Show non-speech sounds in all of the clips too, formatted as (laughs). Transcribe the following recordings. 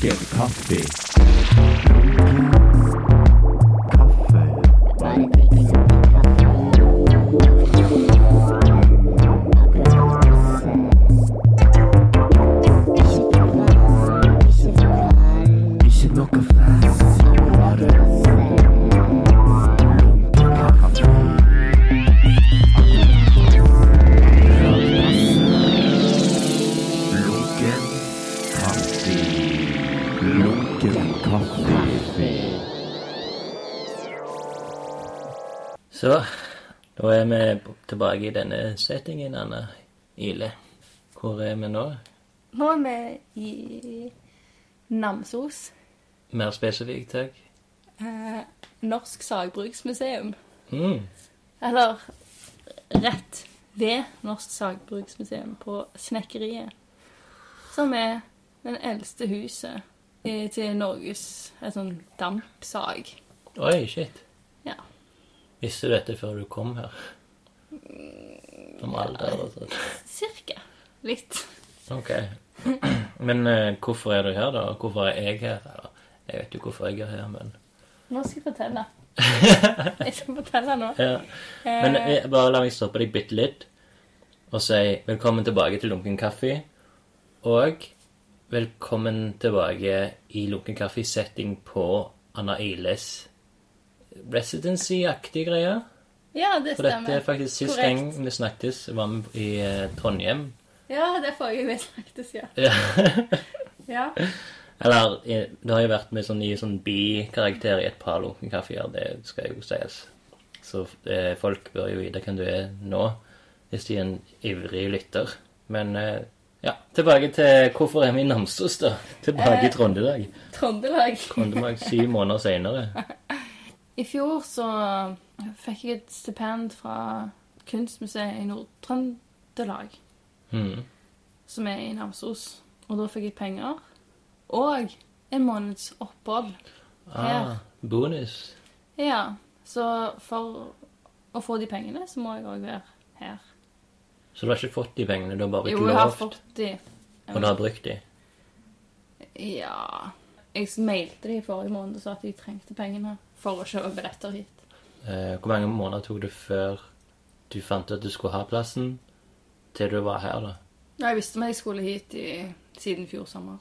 Lunken kaffe. Kaffe. Er vi tilbake i denne settingen, Anna Ile. Hvor er vi nå? Nå er vi i Namsos. Mer spesifikt, takk. Eh, Norsk Sagbruksmuseum. Mm. Eller rett ved Norsk Sagbruksmuseum på Snekkeriet. Som er den eldste huset i, til Norges et sånn dampsag. Oi, shit. Ja. Visste du dette før du kom her? Om alder og sånn. Cirka. Litt. Ok. (clears throat) Men eh, hvorfor er du her, da? Hvorfor er jeg her? Eller, jeg vet jo hvorfor jeg er her, men Nå skal jeg fortelle. (laughs) Jeg skal fortelle nå. ja. Men eh, bare la meg stoppe deg bitte litt og si velkommen tilbake til Lunken kaffe. Og velkommen tilbake i Lunken kaffe-setting på Anna Iles residency-aktige greier. Ja, det stemmer. For dette er faktisk sist Korrekt. gang vi snakkes, var vi i eh, Trondheim. Ja, det er forrige vi snakkes, ja. (laughs) Ja. Eller eh, det har jo vært med sånn, i sånn bikarakter i et par lunken kafeer, det skal jo sies. Så eh, folk bør jo vite hvem du er nå, hvis de er en ivrig lytter. Men eh, ja, tilbake til hvorfor er vi i Namsos, da? Tilbake i Trondelag. Trøndelag. Trøndelag. Trøndelag syv måneder seinere. (laughs) I fjor så fikk jeg et stipend fra Kunstmuseet i Nord-Trøndelag, Mm. som er i Namsos. Og da fikk jeg penger. Og en måneds opphold. her. Ah, bonus. Ja, så for å få de pengene, så må jeg òg være her. Så du har ikke fått de pengene, du har bare ikke lovt? Jo, jeg har fått de. og du har brukt de? Ja Jeg mailte de i forrige måned og sa at de trengte pengene for å kjøpe billetter hit. Eh, hvor mange måneder tok det før du fant ut at du skulle ha plassen, til du var her, da? Jeg visste meg jeg skulle hit i, siden fjor sommer.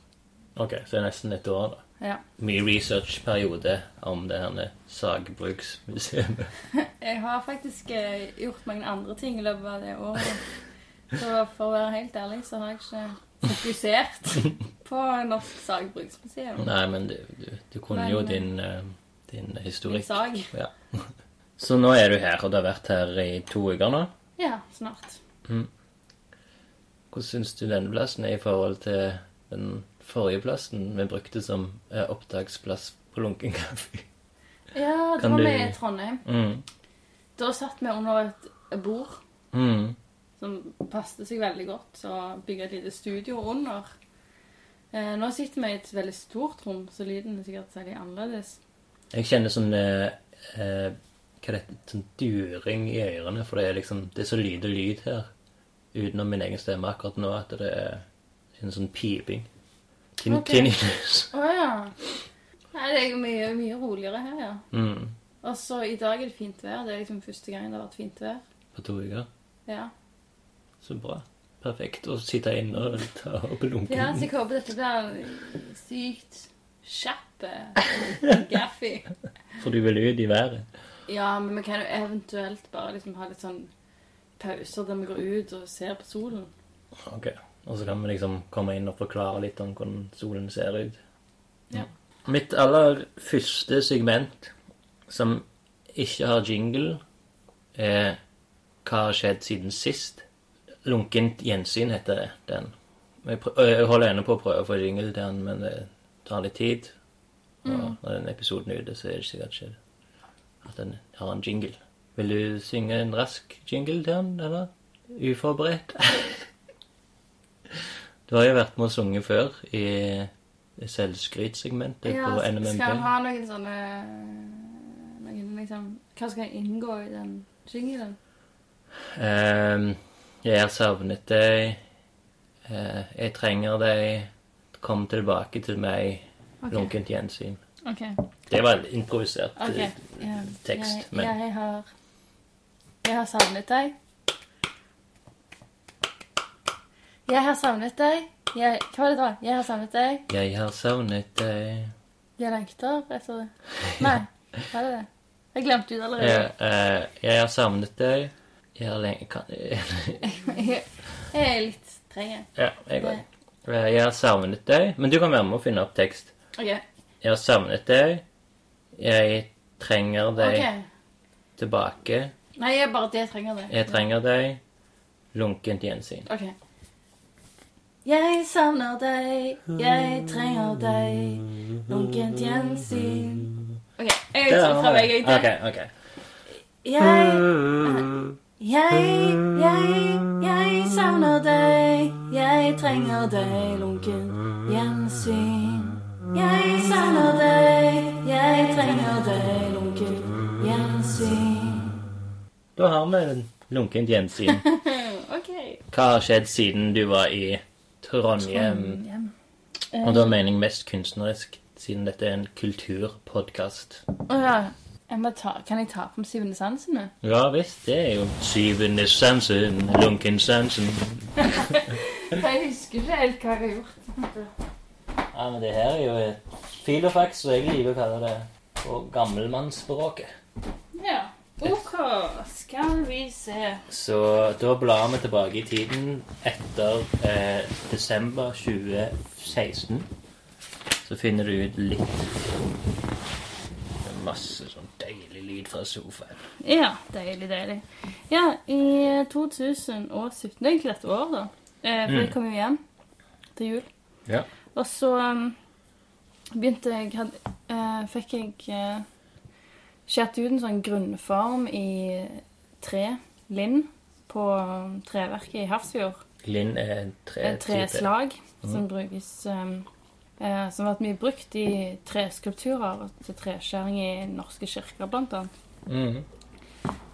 Ok, så det er nesten et år, da. Ja. Mye researchperiode om det her sagbruksmuseet. (laughs) (laughs) Jeg har faktisk eh, gjort mange andre ting i løpet av det året. Så for å være helt ærlig så har jeg ikke fokusert (laughs) på Norsk Sagbruksmuseum. Nei, men du, du, du kunne Men, jo din, din, historikk. Min sag. Ja. Så nå er du her, og du har vært her i to uker nå. Ja, snart. Hvordan syns du denne plassen er i forhold til den forrige plassen vi brukte som eh, opptaksplass på Lunken kaffe? Ja, det var du- vi i Trondheim. Mm. Da satt vi under et bord Mm. som passet seg veldig godt, så bygde et lite studio under. Eh, nå sitter vi i et veldig stort rom, så lyden er sikkert særlig annerledes. Jeg kjenner sånn eh, Hva er dette? Sånn during i ørene, for det er liksom Det er så lite lyd her utenom min egen stemme akkurat nå at det er en sånn piping. Tin Ok. Tinnitus. Å ja. Nei, det er jo mye, mye roligere her, ja. Mm. Og så i dag er det fint vær. Det er liksom første gang det har vært fint vær. På to uker. Ja. Så bra. Perfekt å sitte inne og ta opp lunken. Ja, så jeg håper dette blir sykt kjapp eh, gaffi. (laughs) For du vil ut i været. Ja, men vi kan jo eventuelt bare liksom ha litt sånn pauser der vi går ut og ser på solen. Ok. Og så kan vi liksom komme inn og forklare litt om hvordan solen ser ut. Ja. Mitt aller første segment, som ikke har jingle, er Hva har skjedd siden sist? Lunkent gjensyn heter den. Jeg, jeg holder ennå på å prøve å få jingle til den, men det tar litt tid. Og når den episoden er ute, så er det ikke sikkert skjedd at en har en jingle. Vil du synge en rask jingle til han, eller? Uforberedt? (laughs) Du har jo vært med og sunget før i selvskrytsegmentet Ja, på skal han ha noen sånne noen liksom, Hva skal inngå i den jinglen? Um, jeg har savnet deg. Uh, jeg trenger deg. Kom tilbake til meg. Okay. Lunkent gjensyn. Ok. Det var en improvisert okay. eh, Ja, tekst, jeg, men jeg har Jeg har savnet deg. Jeg har savnet deg. Jeg, hva var det da? Jeg har savnet deg. Jeg har savnet deg Jeg lengter etter det. Nei, (laughs) var det det? Jeg glemte det allerede. jeg, uh, jeg har savnet deg Jeg har lenge kan, Jeg, (laughs) jeg er litt treg, jeg. Ja, jeg òg. Jeg har savnet deg Men du kan være med å finne opp tekst. Okay. Jeg har savnet deg. Jeg trenger deg okay. tilbake. Nei, jeg bare det jeg trenger deg. Jeg trenger deg. Lunkent gjensyn. Ok. Jeg savner deg, jeg trenger deg, lunkent gjensyn. Ok, jeg tar fra meg en til. Jeg, jeg, jeg, jeg savner deg, jeg trenger deg, lunken gjensyn. Jeg savner deg, jeg trenger deg, lunkent gjensyn. Da har vi lunkent gjensyn. (laughs) Ok. Hva har skjedd siden du var i Trondheim? Og da mener jeg mest kunstnerisk, siden dette er en kulturpodkast. Å ja. Jeg ta, kan jeg ta på meg syvende sansen nå? Ja visst, det er jo syvende sansen, lunken sansen. (laughs) Jeg husker ikke helt hva jeg har gjort. Ja, men det her er jo filofax, og jeg liker å kalle det på gammelmannsspråket. Ja. Ok, skal vi se. Så da blar vi tilbake i tiden etter eh, desember 2016. Så finner du ut litt Masse sånn deilig lyd fra sofaen. Ja, deilig, deilig. Ja, i 2017, det er egentlig dette året, da. Eh, for jeg Mm. kom jo hjem til jul. Ja. Og så um, begynte jeg had, eh, Fikk jeg uh, skjært ut en sånn grunnform i tre, linn, på um, treverket i Hafrsfjord. Linn er tre treslag mm. som brukes um, eh, Som har vært mye brukt i treskulpturer til treskjæring i norske kirker, blant annet. Mm.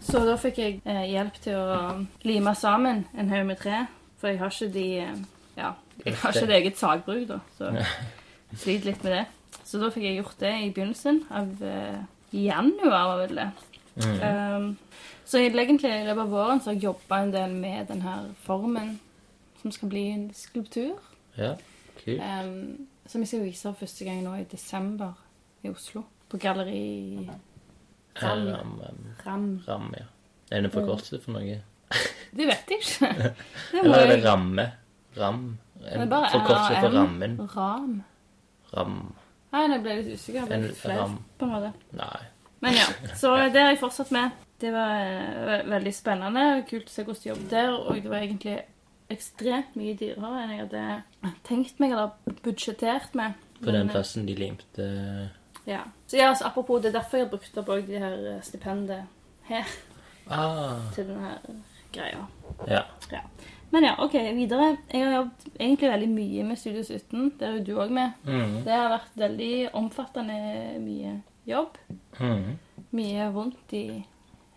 Så da fikk jeg eh, hjelp til å lime sammen en haug med tre. For jeg har ikke de eh, Ja, jeg har ikke det eget sagbruk, da. Så jeg sliter litt med det. Så da fikk jeg gjort det i begynnelsen av uh, januar, var vel det. Mm. Um, så egentlig i løpet av våren så har jeg jobba en del med den her formen som skal bli en skulptur. Ja, kult. Um, som jeg skal vise for første gang nå i desember i Oslo. På Galleri Ram. Ram, ram, Ram. ram, ja. Er det en forkortelse for noe? Det vet jeg ikke. (laughs) Eller er det ramme? Ram? En forkortelse på rammen? Ram. Ram. Nei, nå ble jeg litt usikker. Jeg ble litt flau, på en måte. Nei. Men ja, (laughs) så det har jeg fortsatt med. Det var eh, veldig spennende. Kult å se hvordan de jobbet der. Og det var egentlig ekstremt mye dyrere enn jeg hadde tenkt meg eller budsjettert med. På den Men, eh, plassen de limte Ja. Så ja, altså, apropos, det er derfor jeg har brukt opp de her eh, stipendet her Ah, til denne her greia. ja. Men ja, ok, videre. Jeg har jobbet egentlig veldig mye med Studio 17. Det er jo du òg med. Mm. Det har vært veldig omfattende mye jobb. Mm. Mye vondt i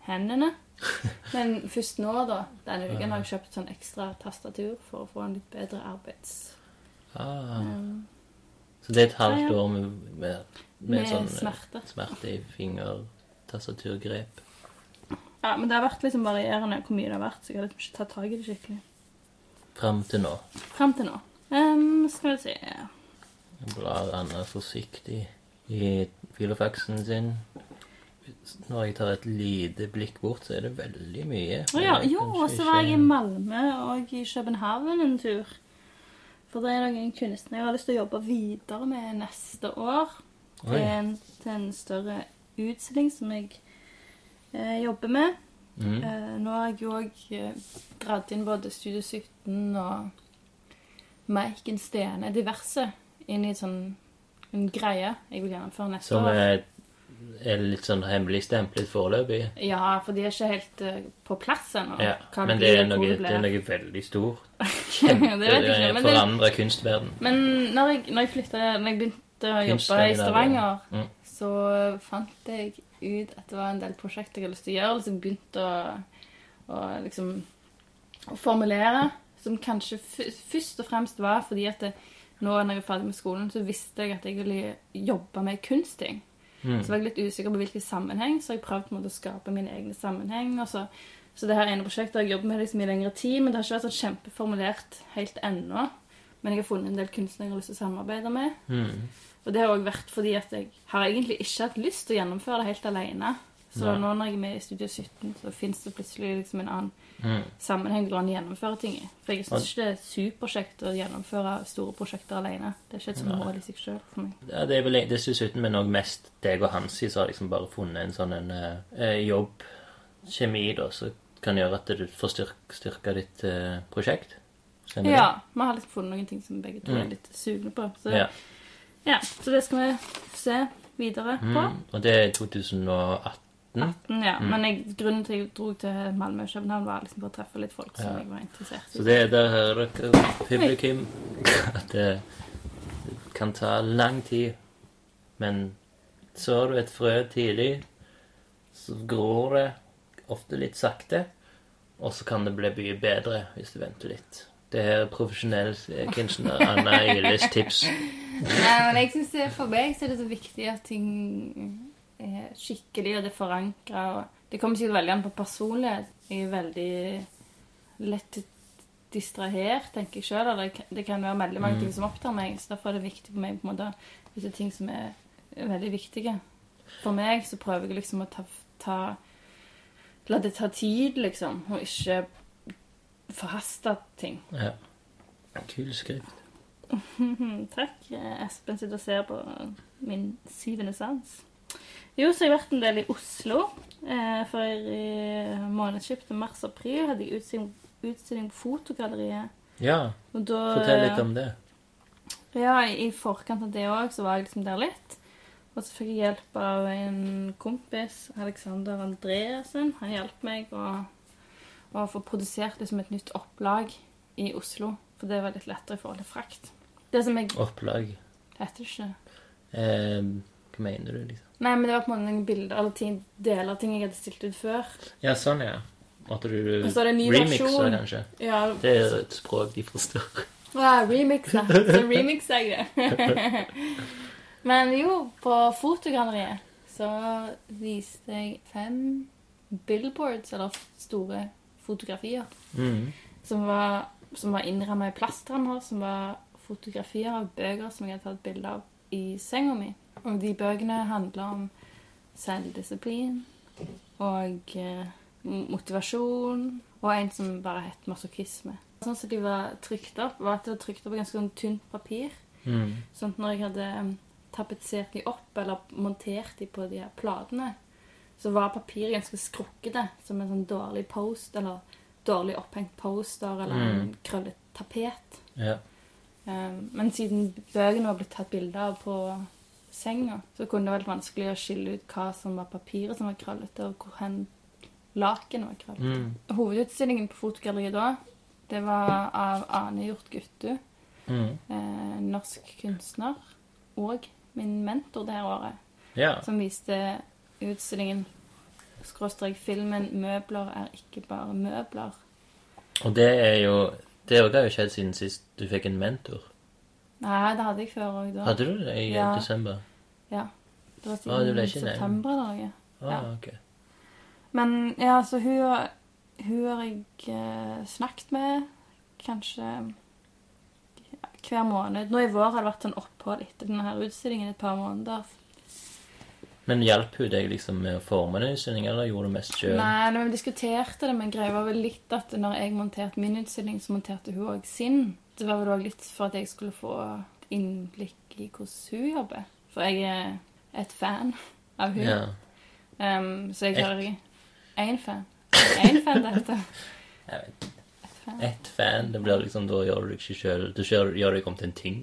hendene. (laughs) Men først nå, da, denne uken, har jeg kjøpt sånn ekstra tastatur for å få en litt bedre arbeids... Ah. Um, Så det er et halvt år med, med, med, med sånn smerte. smerte i fingertastaturgrep. Ja, men det har vært liksom varierende hvor mye det har vært, så jeg har liksom ikke tatt tak i det skikkelig. Fram til nå. Frem til nå. Um, skal vi se Jeg blar Anna forsiktig i filofaxen sin. Når jeg tar et lite blikk bort, så er det veldig mye. Ja, jo, og så var jeg i Malmö og i København en tur. For det er noen kunstnere jeg har lyst til å jobbe videre med neste år. Til en, til en større utstilling som jeg eh, jobber med. Mm. Eh, nå har jeg jo òg eh, dratt inn både Studio 17 og Maiken Stene, diverse, inn i sånn en greie jeg vil gjennomføre neste Som er, er litt sånn hemmeligstemplet foreløpig. Ja, for de er ikke helt eh, på plass ennå. Ja, men det er, noe, det det er noe veldig stort. (laughs) det vet jeg ikke, Forandrer kunstverden. Men når jeg, når jeg flyttet, når jeg begynte å jobbe i Stavanger, Mm. så fant jeg ut at det var en del prosjekter jeg hadde lyst til å gjøre. Liksom begynte å, å liksom å formulere. Som kanskje først og fremst var fordi at det, nå når jeg er ferdig med skolen, så visste jeg at jeg ville jobbe med kunstting. Mm. Så var jeg litt usikker på hvilken sammenheng, så jeg prøvde på en måte å skape min egen sammenheng. Så, så det her ene prosjektet har jeg jobbet med liksom i lengre tid, men det har ikke vært sånn kjempeformulert helt ennå. Men jeg har funnet en del kunstnere jeg har lyst til å samarbeide med. Mm. Og det har òg vært fordi at jeg har egentlig ikke hatt lyst til å gjennomføre det helt alene. Så Nei. nå når jeg er med i Studio 17, så fins det plutselig liksom en annen Mm. sammenheng hvor går gjennomfører ting i. For jeg syns ikke det er superkjekt å gjennomføre store prosjekter alene. Det er ikke et sånt mål i seg sjøl for meg. Ja, det er vel det synes uten, men òg mest deg og Hansi som har liksom bare funnet en sånn en, eh, jobb, kjemi, da, som kan gjøre at du får styrk, ditt eh, prosjekt. Stemmer Ja, vi har liksom funnet noen ting som begge to Mm. er litt sugne på. Så, ja. Ja. så det skal vi se videre på. Mm. Og det er 2018. 18, ja. Mm. Men jeg, grunnen til at jeg dro til Malmö og København, var liksom for å treffe litt folk som Ja. jeg var interessert i. Så det, er der hører publikum at (laughs) det kan ta lang tid. Men sår du et frø tidlig, så gror det ofte litt sakte. Og så kan det bli mye bedre hvis du venter litt. Det her er profesjonell eh, kunstner Anna Gilles tips. Nei, men jeg synes For meg så er det så viktig at ting er skikkelig, og det er forankra. Det kommer sikkert veldig an på personlighet. Jeg er veldig lett distrahert, tenker jeg sjøl. Det, kan- det kan være veldig mange Mm. ting som opptar meg. Så derfor er det viktig for meg på en måte hvis det er ting som er veldig viktige. For meg så prøver jeg liksom å ta, ta La det ta tid, liksom, og ikke forhaste ting. Ja. Kul skrift. (laughs) Takk. Espen sitter og ser på min syvende sans. Jo, så har jeg vært en del i Oslo. Eh, for i månedsskiftet mars-april hadde jeg utstilling, utstilling på Fotogalleriet. Ja, da, fortell litt om det. Ja, i forkant av det òg så var jeg liksom der litt. Og så fikk jeg hjelp av en kompis, Alexander Andreassen. Han hjalp meg å, å få produsert liksom et nytt opplag i Oslo. For det var litt lettere i forhold til frakt. Det som jeg Opplag. Heter det ikke Eh, hva mener du, liksom? Nei, men det var på en måte noen bilder eller ting, deler av ting jeg hadde stilt ut før. Ja, sånn, ja. At du Og er remixer, kanskje. Ja, Det er et språk de forstår. Ja, remix, ja. (laughs) Så remixer jeg (laughs) det. men jo, på fotogalleriet så viste jeg fem billboards, eller store fotografier, Mm. som var, som var innramma i plastrammer, som var fotografier av bøker som jeg hadde tatt bilde av i senga mi. Og de bøkene handler om selvdisiplin og eh, motivasjon, og en som bare het masochisme. Sånn som de var trykt opp, var at det var trykt opp på ganske sånn tynt papir. Mm. Sånn at når jeg hadde um, tapetsert de opp, eller montert de på de her platene, så var papiret ganske skrukkete, som en sånn dårlig post, eller dårlig opphengt poster, eller en Mm. krøllet tapet. Ja. Um, men siden bøkene var blitt tatt bilde av på senga, så kunne det vært vanskelig å skille ut hva som var papiret som var krøllete, og hvor hen lakenet var krøllete. Mm. Hovedutstillingen på fotogalleriet da, det var av Ane Hjort Guttu, Mm. eh, norsk kunstner, og min mentor det her året, Ja. som viste utstillingen skråstrek filmen 'Møbler er ikke bare møbler'. Og det er jo Det òg har jo skjedd siden sist du fikk en mentor. Nei, det hadde jeg før òg. Hadde du det i Ja. desember? Ja. Det var siden ah, september da. noe. Ah, Ja. ok. Men ja, så hun, hun har jeg eh, snakket med kanskje hver måned. Nå i vår har det vært sånn opphold etter denne her utstillingen et par måneder. Men hjalp hun deg liksom med å forme den utstillingen, eller gjorde du mest sjøl? Nei, når vi diskuterte det, men greia var vel litt at når jeg monterte min utstilling, så monterte hun òg sin. Det var vel òg litt for at jeg skulle få innblikk i hvordan hun jobber. For jeg er et fan av hun. Ja. Um, så jeg har én fan. Én fan, det heter. (laughs) Jeg vet Et fan. Et fan, det blir liksom, da gjør du deg ikke sjøl. Du gjør deg om til en ting.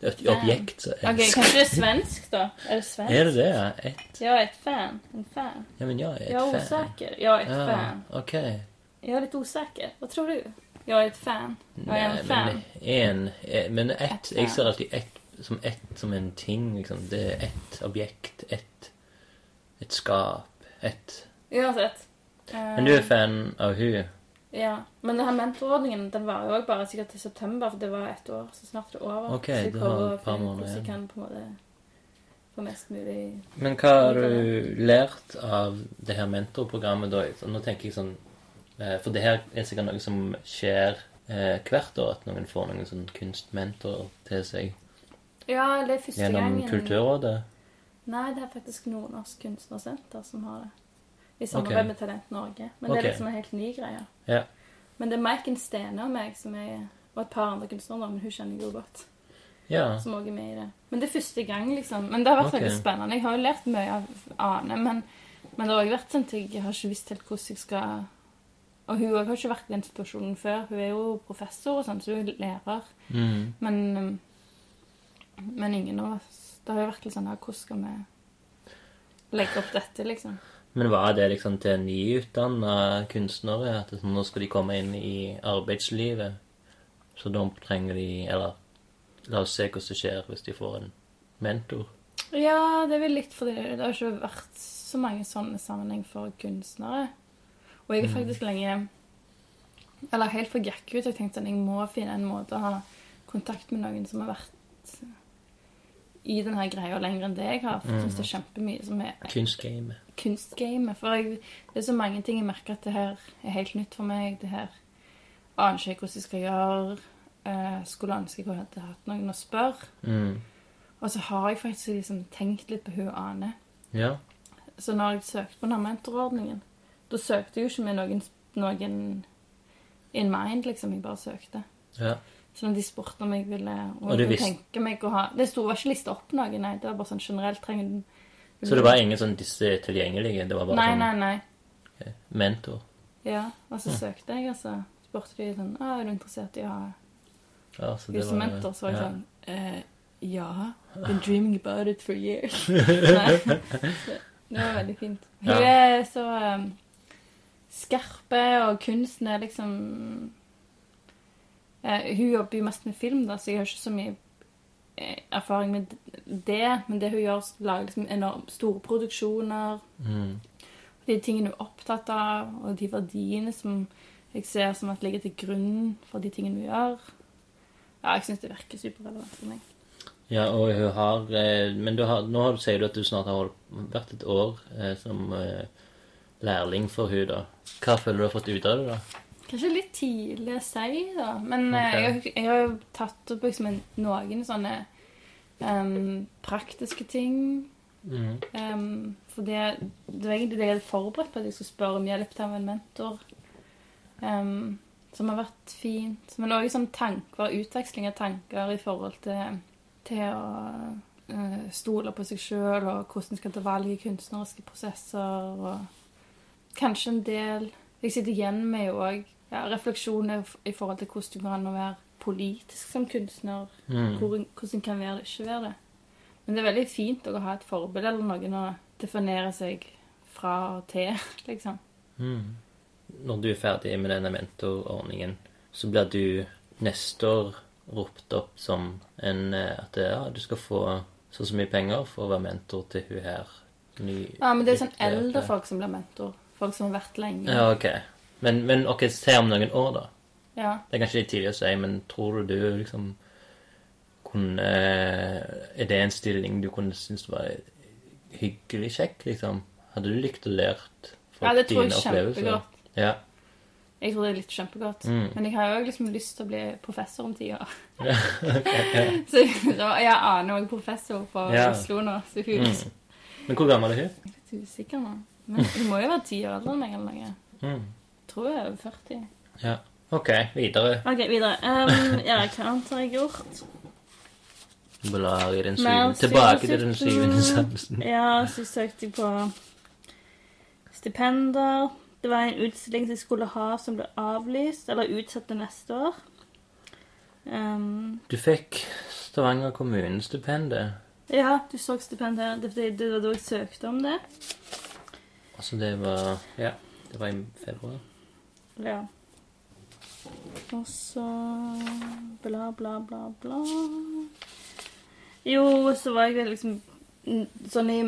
Det er et objekt objekt. Så Ok, Kanskje det er svensk, da? Er det svensk? Er det det? ja? Ett? Ja, et fan. En fan. Ja, men jeg er Jag fan. fan. osäker. Jag är ett Ja, fan. ok. Jag är lite osäker. Vad tror du? Jag är ett fan. Jag är en fan. men en eh, Men ett Ett Jeg fan. ser alltid ett som ett som en ting, liksom. Det er ett objekt. Ett Et skap. Ett Uansett. Men du er fan av hun? Ja, Men denne mentorordningen den varer jo bare sikkert til september, for det var ett år, så snart er det over. Ok, så jeg du har et par måneder igjen. kan på en måte få mest mulig Men hva har du lært av det her mentorprogrammet, da? Nå tenker jeg sånn eh, For det her er sikkert noe som skjer eh, hvert år, at noen får noen sånn kunstmentor til seg Ja, det er første gjennom gangen Kulturrådet. Nei, det er faktisk Nordnorsk Kunstnersenter som har det. I samarbeid okay. med Talent Norge. Men Ok. det er liksom en helt ny greie. Ja. Men det er Maiken Stene og meg som er og et par andre kunstnere, men hun kjenner jeg jo godt. ja. Som også er med i det. Men det er første gang, liksom. Men det har vært okay. veldig spennende. Jeg har jo lært mye av Ane, men, men det har også vært sånn at jeg har ikke visst helt hvordan jeg skal Og hun har ikke vært i den situasjonen før. Hun er jo professor og sånn, så hun er lærer. Mm. Men, men ingen av oss Det har jo vært litt sånn Hvordan skal vi legge opp dette, liksom? Men var det liksom til nyutdanna kunstnere? At nå skal de komme inn i arbeidslivet? Så da trenger de Eller la oss se hvordan det skjer hvis de får en mentor. Ja, det er vel litt fordi det har ikke vært så mange sånne sammenheng for kunstnere. Og jeg er faktisk lenge Eller helt fra Gekk ut jeg tenkt sånn Jeg må finne en måte å ha kontakt med noen som har vært i denne greia lenger enn det jeg har. For jeg syns det er kjempemye som er Kunstgamet. kunstgamet. For jeg, det er så mange ting jeg merker at det her er helt nytt for meg. Det her aner ikke jeg hvordan jeg skal gjøre. Eh, skulle ønske jeg hadde hatt noen å spørre. Mm. Og så har jeg faktisk liksom tenkt litt på hun Ane. Ja. Så når jeg søkte på denne mentorordningen, da søkte jeg jo ikke med noen, noen in mind, liksom. Jeg bare søkte. ja. Så at de spurte om jeg ville om jeg kunne tenke meg å ha Det sto var ikke lista opp noe, nei. Det var bare sånn generelt trenger du Så det var ingen sånn disse tilgjengelige? Det var bare Nei, sånn nei, nei. ok, mentor? Ja. Og så søkte jeg, og så spurte de sånn Å, 'Er du interessert i å ha Ja, så det var- mentor?' Så var jeg ja. sånn eh, Ja. Been dreaming about it for years. (laughs) Nei. Det var veldig fint. Hun Ja. er så um, skarpe, og kunsten er liksom eh, Hun jobber jo mest med film, da, så jeg har ikke så mye eh, erfaring med det. Men det hun gjør, lager liksom enormt store produksjoner. Mm. De tingene hun er opptatt av, og de verdiene som jeg ser som at ligger til grunn for de tingene hun gjør. Ja, jeg syns det virker superrelevant for meg. Ja, og hun har eh, Men du har, nå har du, sier du at du snart har vært et år eh, som eh, lærling for hun da. Hva føler du har fått ut av det, da? Kanskje litt tidlig å si, da. Men okay. Jeg, har- jeg har jo tatt opp liksom noen sånne um, praktiske ting. Mm. Um, for det, det var egentlig det jeg hadde forberedt på at jeg skulle spørre om hjelp til en mentor. Um, som har vært fint. Men òg sånn tanker, utveksling av tanker i forhold til, til å uh, stole på seg sjøl, og hvordan en skal ta valg i kunstneriske prosesser. Og kanskje en del Jeg sitter igjen med jo òg ja, refleksjoner i forhold til hvordan det går an å være politisk som kunstner. Mm. Hvor, hvordan kan være det, ikke være det. Men det er veldig fint å ha et forbilde eller noen å definere seg fra og til, (laughs) liksom. Mm. Når du er ferdig med denne mentorordningen, så blir du neste år ropt opp som en eh, At ja, du skal få så og så mye penger for å være mentor til hun her. Ny, Ja, men det er sånn eldre folk som blir mentor. Folk som har vært lenge. Ja, ok. Men, men ok, se om noen år, da. Ja. Det er kanskje litt tidlig å si, men tror du du liksom kunne Er det en stilling du kunne synes var hyggelig kjekk, liksom? Hadde du likt å lært Ja, det tror jeg kjempegodt. Ja. Jeg tror det er litt kjempegodt. Mm. Men jeg har jo liksom lyst til å bli professor om ti år. (laughs) ja. (laughs) Så jeg aner òg professor på Ja. Oslo nå, så hun er Mm. Men hvor gammel er hun? litt usikker nå. Men hun må jo være ti år eldre enn meg eller noe. Mm. Tror jeg er over 40. Ja. OK, videre. OK, videre. Um, ja, (laughs) hva annet har jeg gjort? Blar i den syvende Tilbake til den syvende sansen. Ja, så søkte jeg på stipender. Det var en utstilling som jeg skulle ha som ble avlyst, eller utsatt til neste år. Um, Du fikk Stavanger kommunestipendet. ja, du så stipendet. Det, det, det var da jeg søkte om det. Altså, det var Ja, det var i februar. Ja. Og så bla, bla, bla, bla. Jo, så var jeg liksom sånn i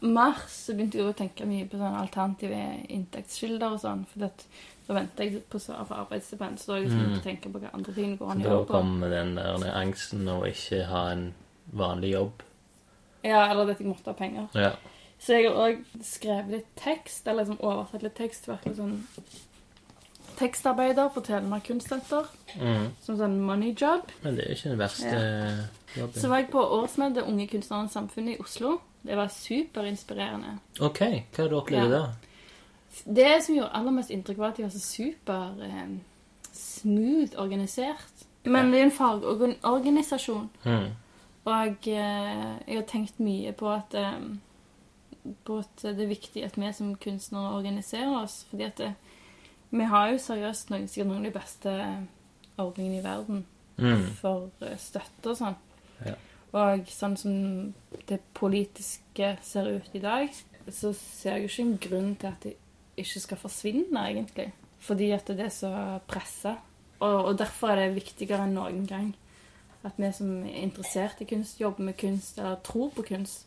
mars så begynte jeg å tenke mye på sånne alternative inntektskilder og sånn. For det, da venter jeg på svar fra arbeidsstipend, så da jeg liksom mm. tenke på hva andre ting går an å gjøre Da kom den der angsten å ikke ha en vanlig jobb. Ja, eller at jeg måtte ha penger. Ja. Så jeg har òg skrevet litt tekst, eller liksom oversatt litt tekst. Vært litt sånn tekstarbeider på Telemark Kunstsenter. Mm. Som sånn money job. Men det er jo ikke den verste jobben. Så var jeg på årsmøtet Unge Kunstnernes Samfunn i Oslo. Det var superinspirerende. OK, hva har du opplevd Ja. da? Det som gjorde aller mest inntrykk, var at de var så super eh, smooth organisert. Men det er en fagorganisasjon. Mm. Og eh, jeg har tenkt mye på at, eh, på at det er viktig at vi som kunstnere organiserer oss. Fordi at det, vi har jo seriøst noen, sikkert noen av de beste ordningene i verden Mm. for eh, støtte og sånn. Ja. Og sånn som det politiske ser ut i dag, så ser jeg jo ikke en grunn til at det ikke skal forsvinne, egentlig. Fordi at det er så pressa. Og, og derfor er det viktigere enn noen gang at vi som er interessert i kunst, jobber med kunst eller tror på kunst,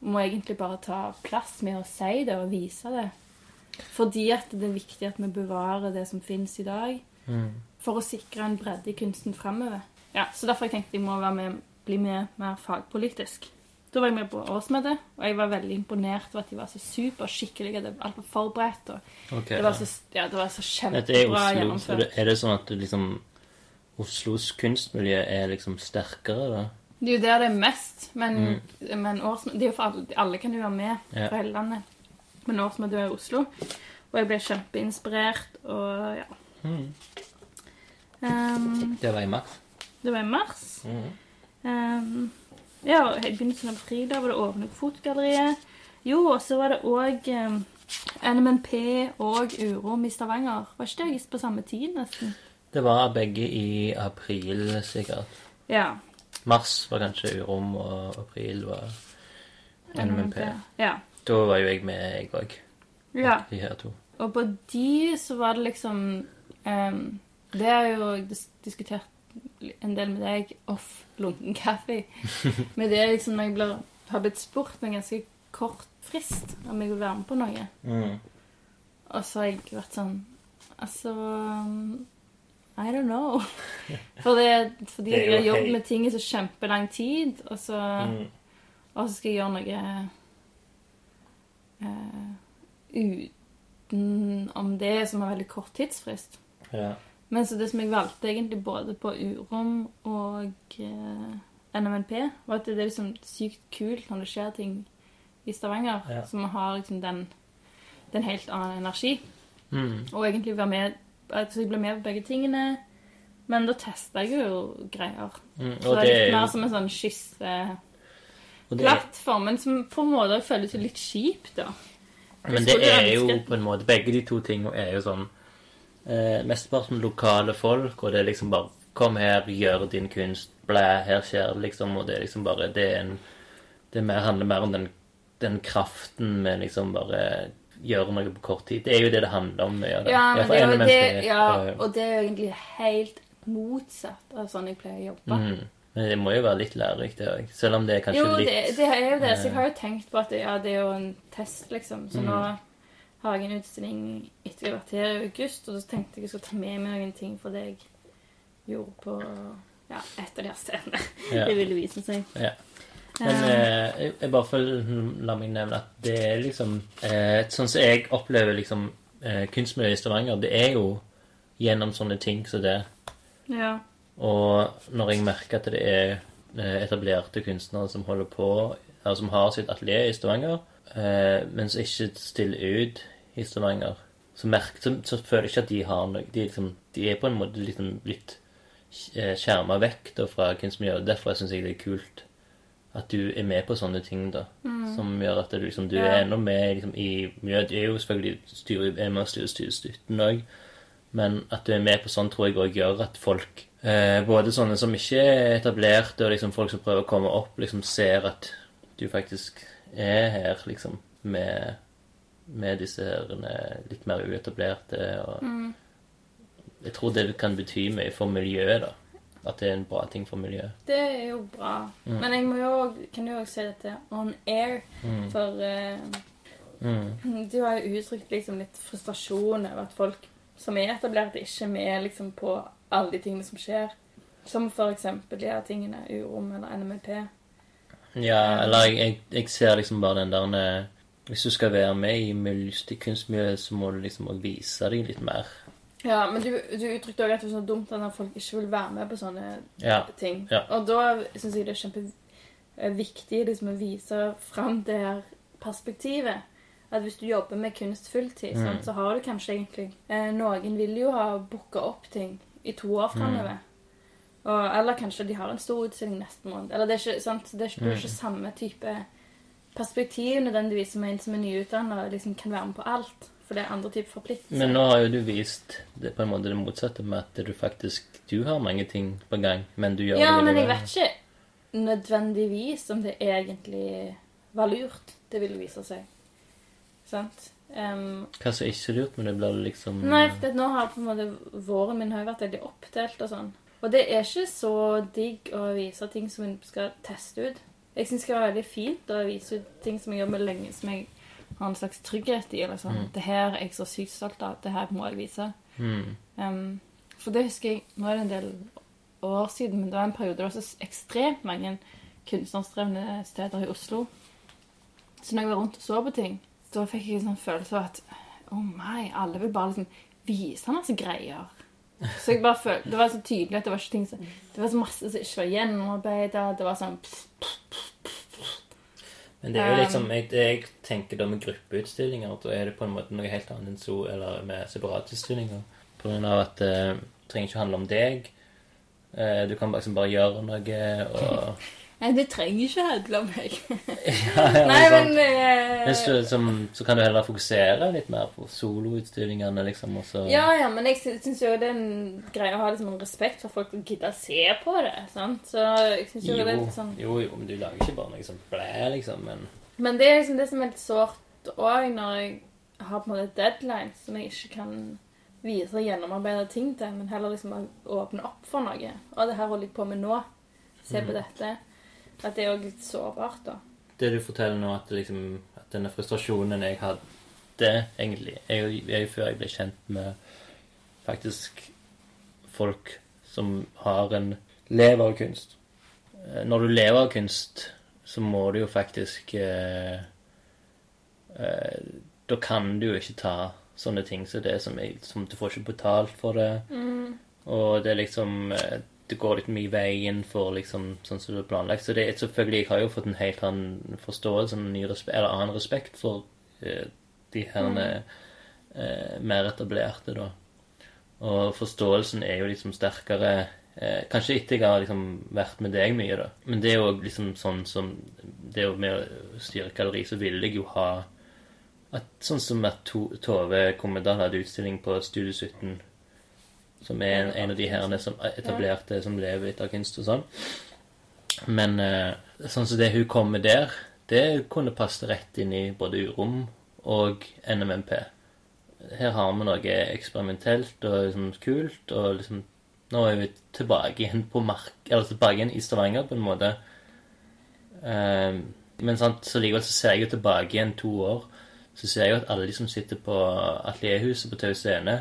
må egentlig bare ta plass med å si det og vise det. Fordi at det er viktig at vi bevarer det som finnes i dag, Mm. for å sikre en bredde i kunsten fremover. Ja, så derfor jeg tenkte jeg må være med, bli med mer fagpolitisk. Da var jeg med på årsmøtet, og jeg var veldig imponert over at de var så superskikkelige. Det var alt var forberedt, og Ok, det var så, ja, det var så kjempebra. Gjennomført. er det sånn at du liksom Oslos kunstmiljø er liksom sterkere, da? Det er jo der det er mest, men, men årsmøtet alle, alle kan jo være med Mm. Ja. fra hele landet. Men årsmøtet er i Oslo, og jeg ble kjempeinspirert, og ja. Mm. Um, Det var i mars. det var i mars. Mm. Um, ja, i begynnelsen av april var det åpnet fotogalleriet. Jo, og så var det òg um, NMNP og Urom i Stavanger. Var ikke det på samme tid, nesten? Det var begge i april, sikkert. Ja. Mars var kanskje urom, og april var NMP. Ja. Da var jo jeg med, jeg òg. ja. De her to. Og på de så var det liksom um, Det har jo jeg dis diskutert en del med deg off lunken kaffe. (laughs) Men det er liksom når jeg blir, har blitt spurt med ganske kort frist om jeg vil være med på noe. Mm. Og så har jeg vært sånn Altså I don't know. (laughs) For det, fordi Det jeg har jobbet med ting i så kjempelang tid, og så, Mm. og så skal jeg gjøre noe uh, utenom det som har veldig kort tidsfrist. Ja. Men så det som jeg valgte egentlig både på Urom og uh, NMNP, var at det er liksom sykt kult når det skjer ting i Stavanger Ja. som har liksom den, den helt annen energi. Mm. Og egentlig være med altså Jeg ble med på begge tingene. Men da testa jeg jo greier. Mm. Så det er litt mer som en sånn skisseplattform, men som på en måte føles litt kjipt, da. Men det er jo på en måte Begge de to tingene er jo sånn eh, Mesteparten lokale folk, og det er liksom bare Kom her, gjør din kunst, blæ, her skjer det, liksom. Og det er liksom bare Det er en Det mer, handler mer om den, den kraften med liksom bare gjøre noe på kort tid. Det er jo det det handler om. Ja, det. For det det, ja, eh, og det er jo egentlig helt motsatt av sånn jeg pleier å jobbe. mm. Men det må jo være litt lærerikt, det òg. Selv om det er kanskje Jo, litt det, det er jo det. Så jeg har jo tenkt på at ja, det er jo en test, liksom. Så nå har jeg en utstilling etter jeg har vært her i august, og så tenkte jeg jeg skulle ta med meg noen ting fra det jeg gjorde på ja, et av de her scenene Ja. Det ville vise seg. Ja. Men eh, jeg, bare får la meg nevne at det er liksom eh, Sånn som jeg opplever liksom eh, kunstmiljøet i Stavanger, det er jo gjennom sånne ting som det. Ja. Og når jeg merker at det er eh, etablerte kunstnere som holder på, eller som har sitt atelier i Stavanger, eh, men som ikke stiller ut i Stavanger, så, merker, så, så føler jeg ikke at de har noe De, liksom, de er på en måte liksom litt skjerma vekk da, fra kunstmiljøet. Derfor syns jeg det er kult at du er med på sånne ting, da. Som gjør at du, liksom, du Ja. er ennå med liksom, i miljøet. Du er jo selvfølgelig styrer, er med og styrer styrestytten òg. Men at du er med på sånn, tror jeg òg gjør at folk, eh, både sånne som ikke er etablerte, og liksom folk som prøver å komme opp, liksom ser at du faktisk er her, liksom, med, med disse her eh, litt mer uetablerte. Og Mm. jeg tror det kan bety mye for miljøet, da. At det er en bra ting for miljøet. Det er jo bra. Mm. Men jeg må jo, også- kan jo også si dette on air, Mm. for uh, Mm. du har jo uttrykt liksom litt frustrasjon over at folk som er etablerte, ikke er med liksom på alle de tingene som skjer. Som eksempel de her tingene Urom eller NMLP. Ja, eller jeg, jeg, jeg ser liksom bare den der eh, Hvis du skal være med i miljø- kunstmiljøet, så må du liksom også vise deg litt mer. Ja, men du, du uttrykte også at det var så dumt at når folk ikke vil være med på sånne Ja. ting. Ja. Og da syns jeg det er kjempeviktig liksom, å vise fram det her perspektivet. At hvis du jobber med kunst fulltid, Mm. sånn, så har du kanskje egentlig eh, Noen vil jo ha booka opp ting i to år framover. Og, eller kanskje de har en stor utstilling neste måned. Eller det er ikke, sant? Det er ikke, det er ikke samme type perspektiv nødvendigvis som en som er nyutdanna liksom kan være med på alt. For det er andre typer forpliktelser. Men nå har jo du vist det, på en måte det motsatte med at du faktisk du har mange ting på gang, men du gjør Ja, det men jeg vet ikke nødvendigvis om det egentlig var lurt. Det vil vise seg. Sant? Um, Hva som ikke er lurt, men det blir liksom nei, for nå har på en måte våren min har vært veldig oppdelt og sånn. Og det er ikke så digg å vise ting som en skal teste ut. Jeg syns det skal være veldig fint å vise ut ting som jeg jobber lenge, som jeg har en slags trygghet i. eller sånn. Det her er jeg så sykt stolt av. Det her må jeg vise. Mm. Um, for det husker jeg Nå er det en del år siden, men det var en periode det var så ekstremt mange kunstnerstrevne steder i Oslo. Så når jeg var rundt og så på ting, da fikk jeg en sånn følelse av at oh nei, alle vil bare liksom vise masse greier. Så jeg bare følte, Det var så tydelig at det var ikke ting som Det var så masse som ikke var gjennomarbeida. Det var sånn Men det er jo Um, liksom jeg, jeg tenker da med gruppeutstillinger, da er det på en måte noe helt annet enn so, eller med separatutstillinger. På grunn av at eh, det trenger ikke handle om deg. Eh, du kan liksom bare gjøre noe og Nei, det trenger ikke handle om meg. (laughs) ja, (laughs) ja, Nei, men eh, så, som, så kan du heller fokusere litt mer på soloutstillingene, liksom, og så Ja, ja, men jeg synes syns jo det er en greie å ha liksom en respekt for folk som gidder å se på det. sant? Så jeg synes jo, jo, det er litt sånn... jo, jo, men du lager ikke bare noe som blæ, liksom, men Men det er liksom det som er litt sårt òg, når jeg har på en måte deadlines som jeg ikke kan vise gjennomarbeida ting til, men heller liksom bare åpne opp for noe. Og det her holder jeg på med nå. Se Mm. på dette. At det er òg litt sårbart, da. Det du forteller nå, at, liksom, at denne frustrasjonen jeg hadde egentlig jeg, jeg, Før jeg ble kjent med faktisk folk som har en lever av kunst Eh, Når du lever av kunst, så må du jo faktisk eh, eh, Da kan du jo ikke ta sånne ting som det som, jeg, som Du får ikke betalt for det. Og det er liksom eh, Det går litt mye i veien for liksom sånn som det er planlagt. Så det er selvfølgelig Jeg har jo fått en helt annen forståelse, en ny respe eller annen respekt for uh, de her mm. uh, mer etablerte, da. Og forståelsen er jo liksom sterkere uh, Kanskje etter jeg har liksom vært med deg mye, da. Men det er jo liksom sånn som Det er jo med å styre kalori, så ville jeg jo ha at, Sånn som at to, Tove Kommedal hadde utstilling på Studio 17 som er en, en av de herrene som er etablerte, som lever etter kunst og sånn. Men eh, sånn som det hun kom med der, det kunne passe rett inn i både Urom og NMMP. Her har vi noe eksperimentelt og liksom kult, og liksom Nå er vi tilbake igjen på mark... Eller tilbake igjen i Stavanger, på en måte. Um, men sant, så likevel så ser jeg jo tilbake igjen to år. Så ser jeg jo at alle de som sitter på Atelierhuset på Tau Scene,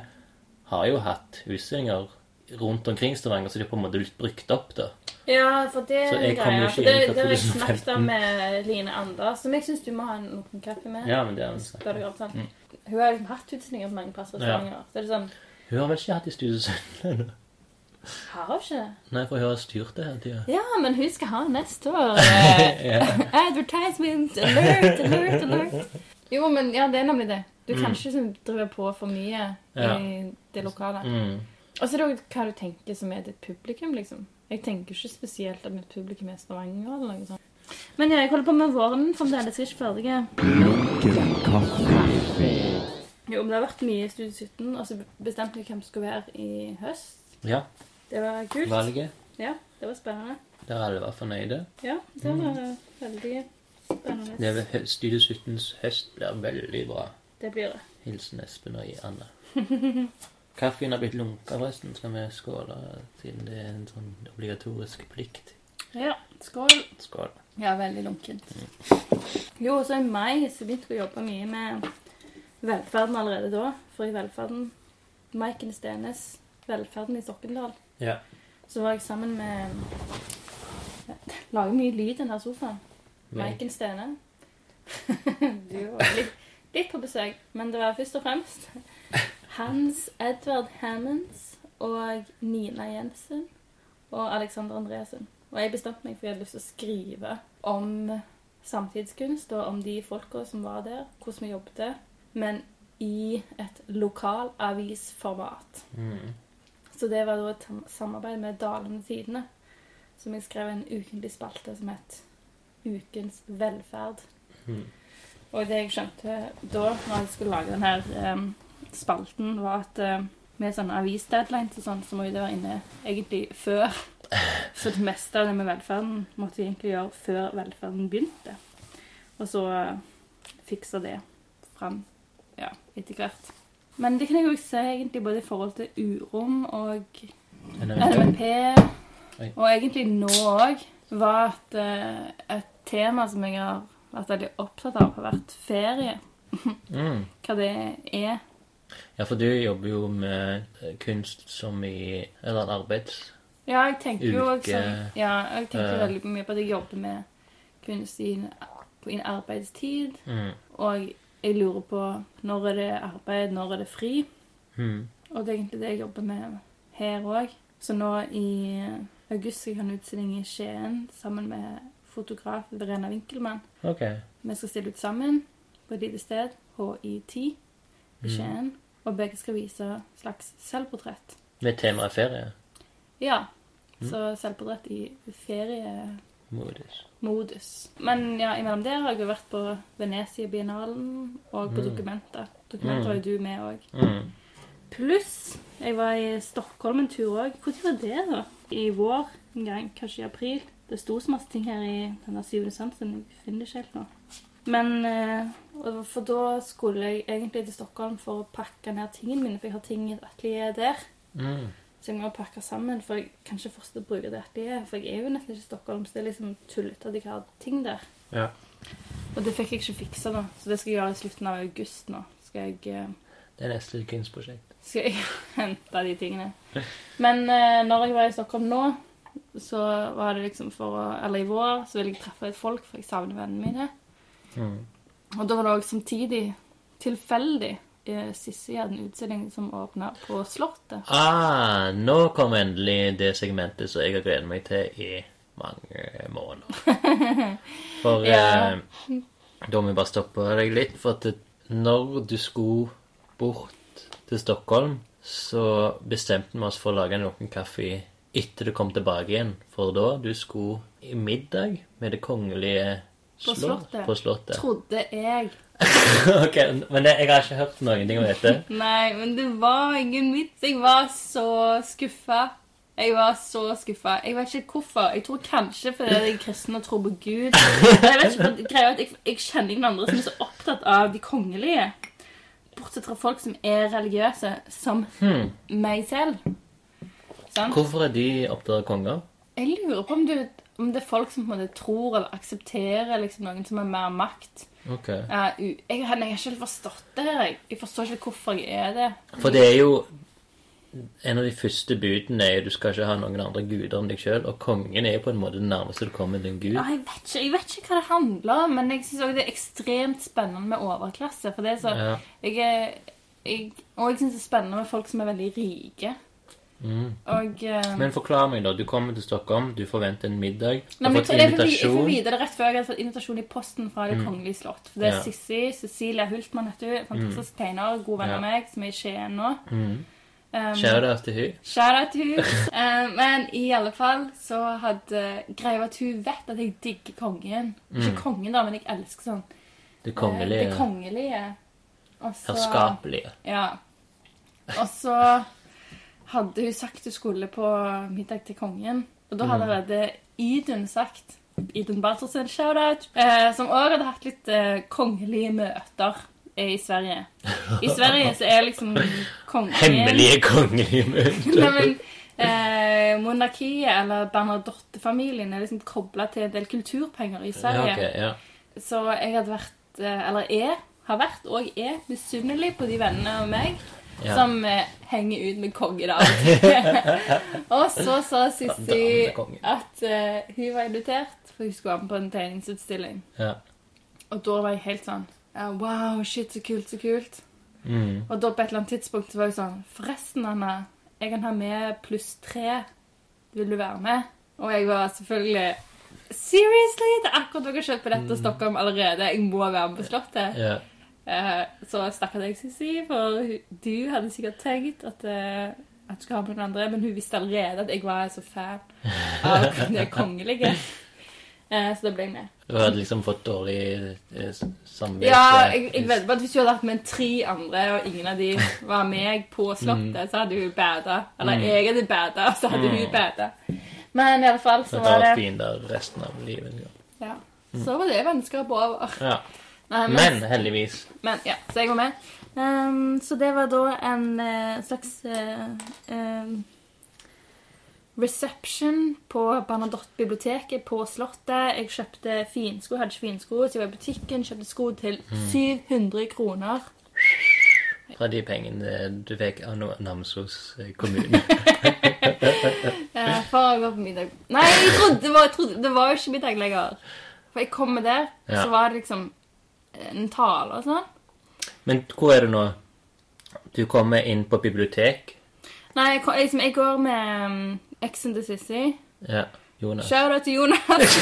har jo hatt utstillinger rundt omkring Stavanger, så de har på en måte blitt brukt opp, da. Ja, for det er en greie. For det, det har jeg snakket om med Line Anders, som jeg syns du må ha en liten kaffe med. Ja, men det er en sak. Spør deg om sånn. Hun har liksom hatt utstillinger på mange plasser i Ja. Stavanger. Så er det sånn Hun har vel ikke hatt i Studio 17 ennå? Har hun ikke det? Nei, for hun har styrt det hele tida. Ja, men hun skal ha neste år. (laughs) Advertisement! Alert, alert, alert. Jo, men ja, det er nemlig det. Du kan ikke liksom drive på for mye Ja. i det lokale. Mm. Og så er det også hva du tenker som er ditt publikum, liksom. Jeg tenker ikke spesielt at mitt publikum er Stavanger eller noe sånt. Men ja, jeg holder på med våren fremdeles. Ikke ferdig. Jo, men det har vært mye i Studio 17, og så bestemte vi hvem som skulle være i høst. Ja. Det var kult. Valget. Ja, det var spennende. Der alle var fornøyde. Ja, det var veldig spennende. Det er Studio 17s høst blir veldig bra. Det blir det. Hilsen Espen og Anne. (laughs) Kaffen har blitt lunka, forresten. Skal vi skåle, siden det er en sånn obligatorisk plikt? Ja, skål. Skål. Ja, veldig lunkent. Jo, så i mai så begynte jeg å jobbe mye med velferden allerede da. For i velferden Maiken Stenes, Velferden i Sokkendal, Ja. så var jeg sammen med Lager mye lyd i denne sofaen. Maiken Stene. (laughs) du var litt, litt på besøk, men det var først og fremst Hans Edvard Hammonds og Nina Jensen og Alexander Andresen. Og jeg bestemte meg for jeg hadde lyst til å skrive om samtidskunst og om de folka som var der, hvordan vi jobbet, men i et lokalavisformat. Mm. Så det var da et samarbeid med Dalende Tidene, som jeg skrev en ukentlig spalte som het Ukens velferd. Mm. Og det jeg skjønte da, når jeg skulle lage denne um, spalten, var at uh, med sånne avisdeadlines og sånn, så må jo det være inne egentlig før. (laughs) Så det meste av det med velferden måtte vi egentlig gjøre før velferden begynte. Og så uh, fikse det fram ja, etter hvert. Men det kan jeg jo se egentlig både i forhold til urom og LMP, og egentlig nå òg, var at uh, et tema som jeg har vært veldig opptatt av, har vært ferie. Mm. (laughs) Hva det er. Ja, for du jobber jo med eh, kunst som i Eller arbeids... Ja, jeg tenker jo også Ja, jeg tenker eh. veldig mye på at jeg jobber med kunst i en, på en arbeidstid. Mm. Og jeg lurer på når er det arbeid, når er det fri? Mm. Og det er egentlig det jeg jobber med her òg. Så nå i august skal jeg ha en utstilling i Skien sammen med fotograf Verena Winkelmann. OK. Vi skal stille ut sammen på et lite sted, HI10 i Mm. Og begge skal vise slags selvportrett. Med temaet ferie. Ja. Mm. Så selvportrett i feriemodus. Modus. Men ja, imellom der har jeg jo vært på Venezia-biennalen og på Mm. Dokumenta. Dokumenta Mm. var jo du med òg. Mm. Pluss jeg var i Stockholm en tur òg. Når var det, da? I vår en gang? Kanskje i april? Det sto så masse ting her i denne syvende sansen. Jeg finner det ikke helt nå. Men eh, For da skulle jeg egentlig til Stockholm for å pakke ned tingene mine, for jeg har ting i et atelier der. Mm. Så jeg må pakke sammen, for jeg kan ikke fortsette å bruke det atelieret. For jeg er jo nesten ikke i Stockholm, så det er liksom tullete at jeg har ting der. Ja. Og det fikk jeg ikke fiksa, nå, Så det skal jeg gjøre i slutten av august nå. Skal jeg eh, Det er neste kunstprosjekt. skal jeg (laughs) hente de tingene. Men eh, når jeg var i Stockholm nå, så var det liksom for å Eller i vår så ville jeg treffe et folk, for jeg savner vennene mine. Mm. Og da var det òg samtidig tilfeldig Sissy Sissi hadde en utstilling som åpna på Slottet. Ah, nå kom endelig det segmentet som jeg har gledet meg til i mange måneder. (laughs) For Ja. eh, da må vi bare stoppe deg litt. For at det, når du skulle bort til Stockholm, så bestemte vi oss for å lage en åpen kaffe etter du kom tilbake igjen. For da du skulle i middag med det kongelige På Slottet. På slottet. Trodde jeg. (laughs) ok, Men det, jeg har ikke hørt noen ting om dette. (laughs) Nei, men det var ingen vits. Jeg var så skuffa. Jeg var så skuffa. Jeg vet ikke hvorfor. Jeg tror kanskje fordi jeg er kristen og tror på Gud. (laughs) Jeg vet ikke, greia at jeg, jeg kjenner ingen andre som er så opptatt av de kongelige. Bortsett fra folk som er religiøse, som Hmm. meg selv. Sant? Hvorfor er de opptatt av konger? Jeg lurer på om, du, om det er folk som på en måte tror eller aksepterer liksom, noen som har mer makt. Ok. Uh, jeg, jeg har ikke helt forstått det her. Jeg, jeg forstår ikke hvorfor jeg er det. For det er jo En av de første budene er jo du skal ikke ha noen andre guder enn deg sjøl, og kongen er jo på en måte den nærmeste du kommer til en gud. Ja, jeg, vet ikke, jeg vet ikke hva det handler om, men jeg syns det er ekstremt spennende med overklasse. For det er så Ja. jeg, Og jeg syns det er spennende med folk som er veldig rike. Mm. Og uh, Men forklar meg, da. Du kommer til Stockholm, du forventer en middag. Du har fått jeg, får- jeg, får, vite det rett før jeg hadde fått invitasjon i posten fra Det kongelige slott. For det er Ja. Sissi, Cecilia Hultmann, heter hun. Fantastisk tegner, god venn Ja. av meg, som er i Skien nå. Mm. Um, Shout-out til hun. Shout-out til hun. um, (laughs) men i alle fall så hadde greia at hun vet at jeg digger kongen. Ikke kongen, da, men jeg elsker sånn Det eh, kongelige. Det kongelige. Herskapelige. Ja. Og så hadde hun sagt hun skulle på middag til kongen. Og da hadde allerede Idun sagt Idun Bartelsen, shout-out, eh, som òg hadde hatt litt eh, kongelige møter eh, i Sverige. I Sverige så er liksom kongen Hemmelige kongelige (laughs) møter. Nei, men eh, monarkiet, eller Bernadotte-familien, er liksom kobla til en del kulturpenger i Ja, Sverige. ja. Så jeg hadde vært, eh, eller er, har vært og er misunnelig på de vennene av meg Ja. som eh, henger ut med kong av og (laughs) og så sa Sissy at eh, hun var invitert, for hun skulle være med på en tegningsutstilling. ja. Og da var jeg helt sånn Wow, shit, så kult, så kult. Mm. Og da på et eller annet tidspunkt så var jeg sånn Forresten, Anna, jeg kan ha med pluss tre. Vil du være med? Og jeg var selvfølgelig Seriously? Det er akkurat dere har kjøpt billett til Stockholm allerede. Jeg må være med på Slottet. ja. Eh, så stakk jeg Sissi, for du hadde sikkert tenkt at, eh, at du skulle ha med noen andre, men hun visste allerede at jeg var så fan av (laughs) det kongelige. Eh, så da ble jeg med. Du hadde liksom fått dårlig samvittighet. Ja, jeg, jeg vet bare at hvis du hadde vært med tre andre, og ingen av de var meg på Mm. slottet, så hadde hun bada. Eller jeg hadde bada, så hadde hun bada. Men i alle fall så var det Så det fin der resten av livet. Ja. ja. Så var det vennskapet over. Ja. Nei, Men heldigvis. Men ja, så jeg var med. Um, så det var da en uh, slags uh, ehm, reception på Bernadotte-biblioteket på Slottet. Jeg kjøpte finsko, hadde ikke finsko, så jeg var i butikken, kjøpte sko til 700 kroner. Fra de pengene du fikk av Namsos eh, kommune. For å gå på middag. Nei, jeg trodde det var, jeg trodde, det var jo ikke middag lenger. For jeg kom med der, Ja. så var det liksom en tale og sånn. Men hvor er du nå? Du kommer inn på bibliotek. Nei, jeg, kom- liksom, jeg går med um, eksen til Sissy. Ja, Jonas. Shout-out til Jonas.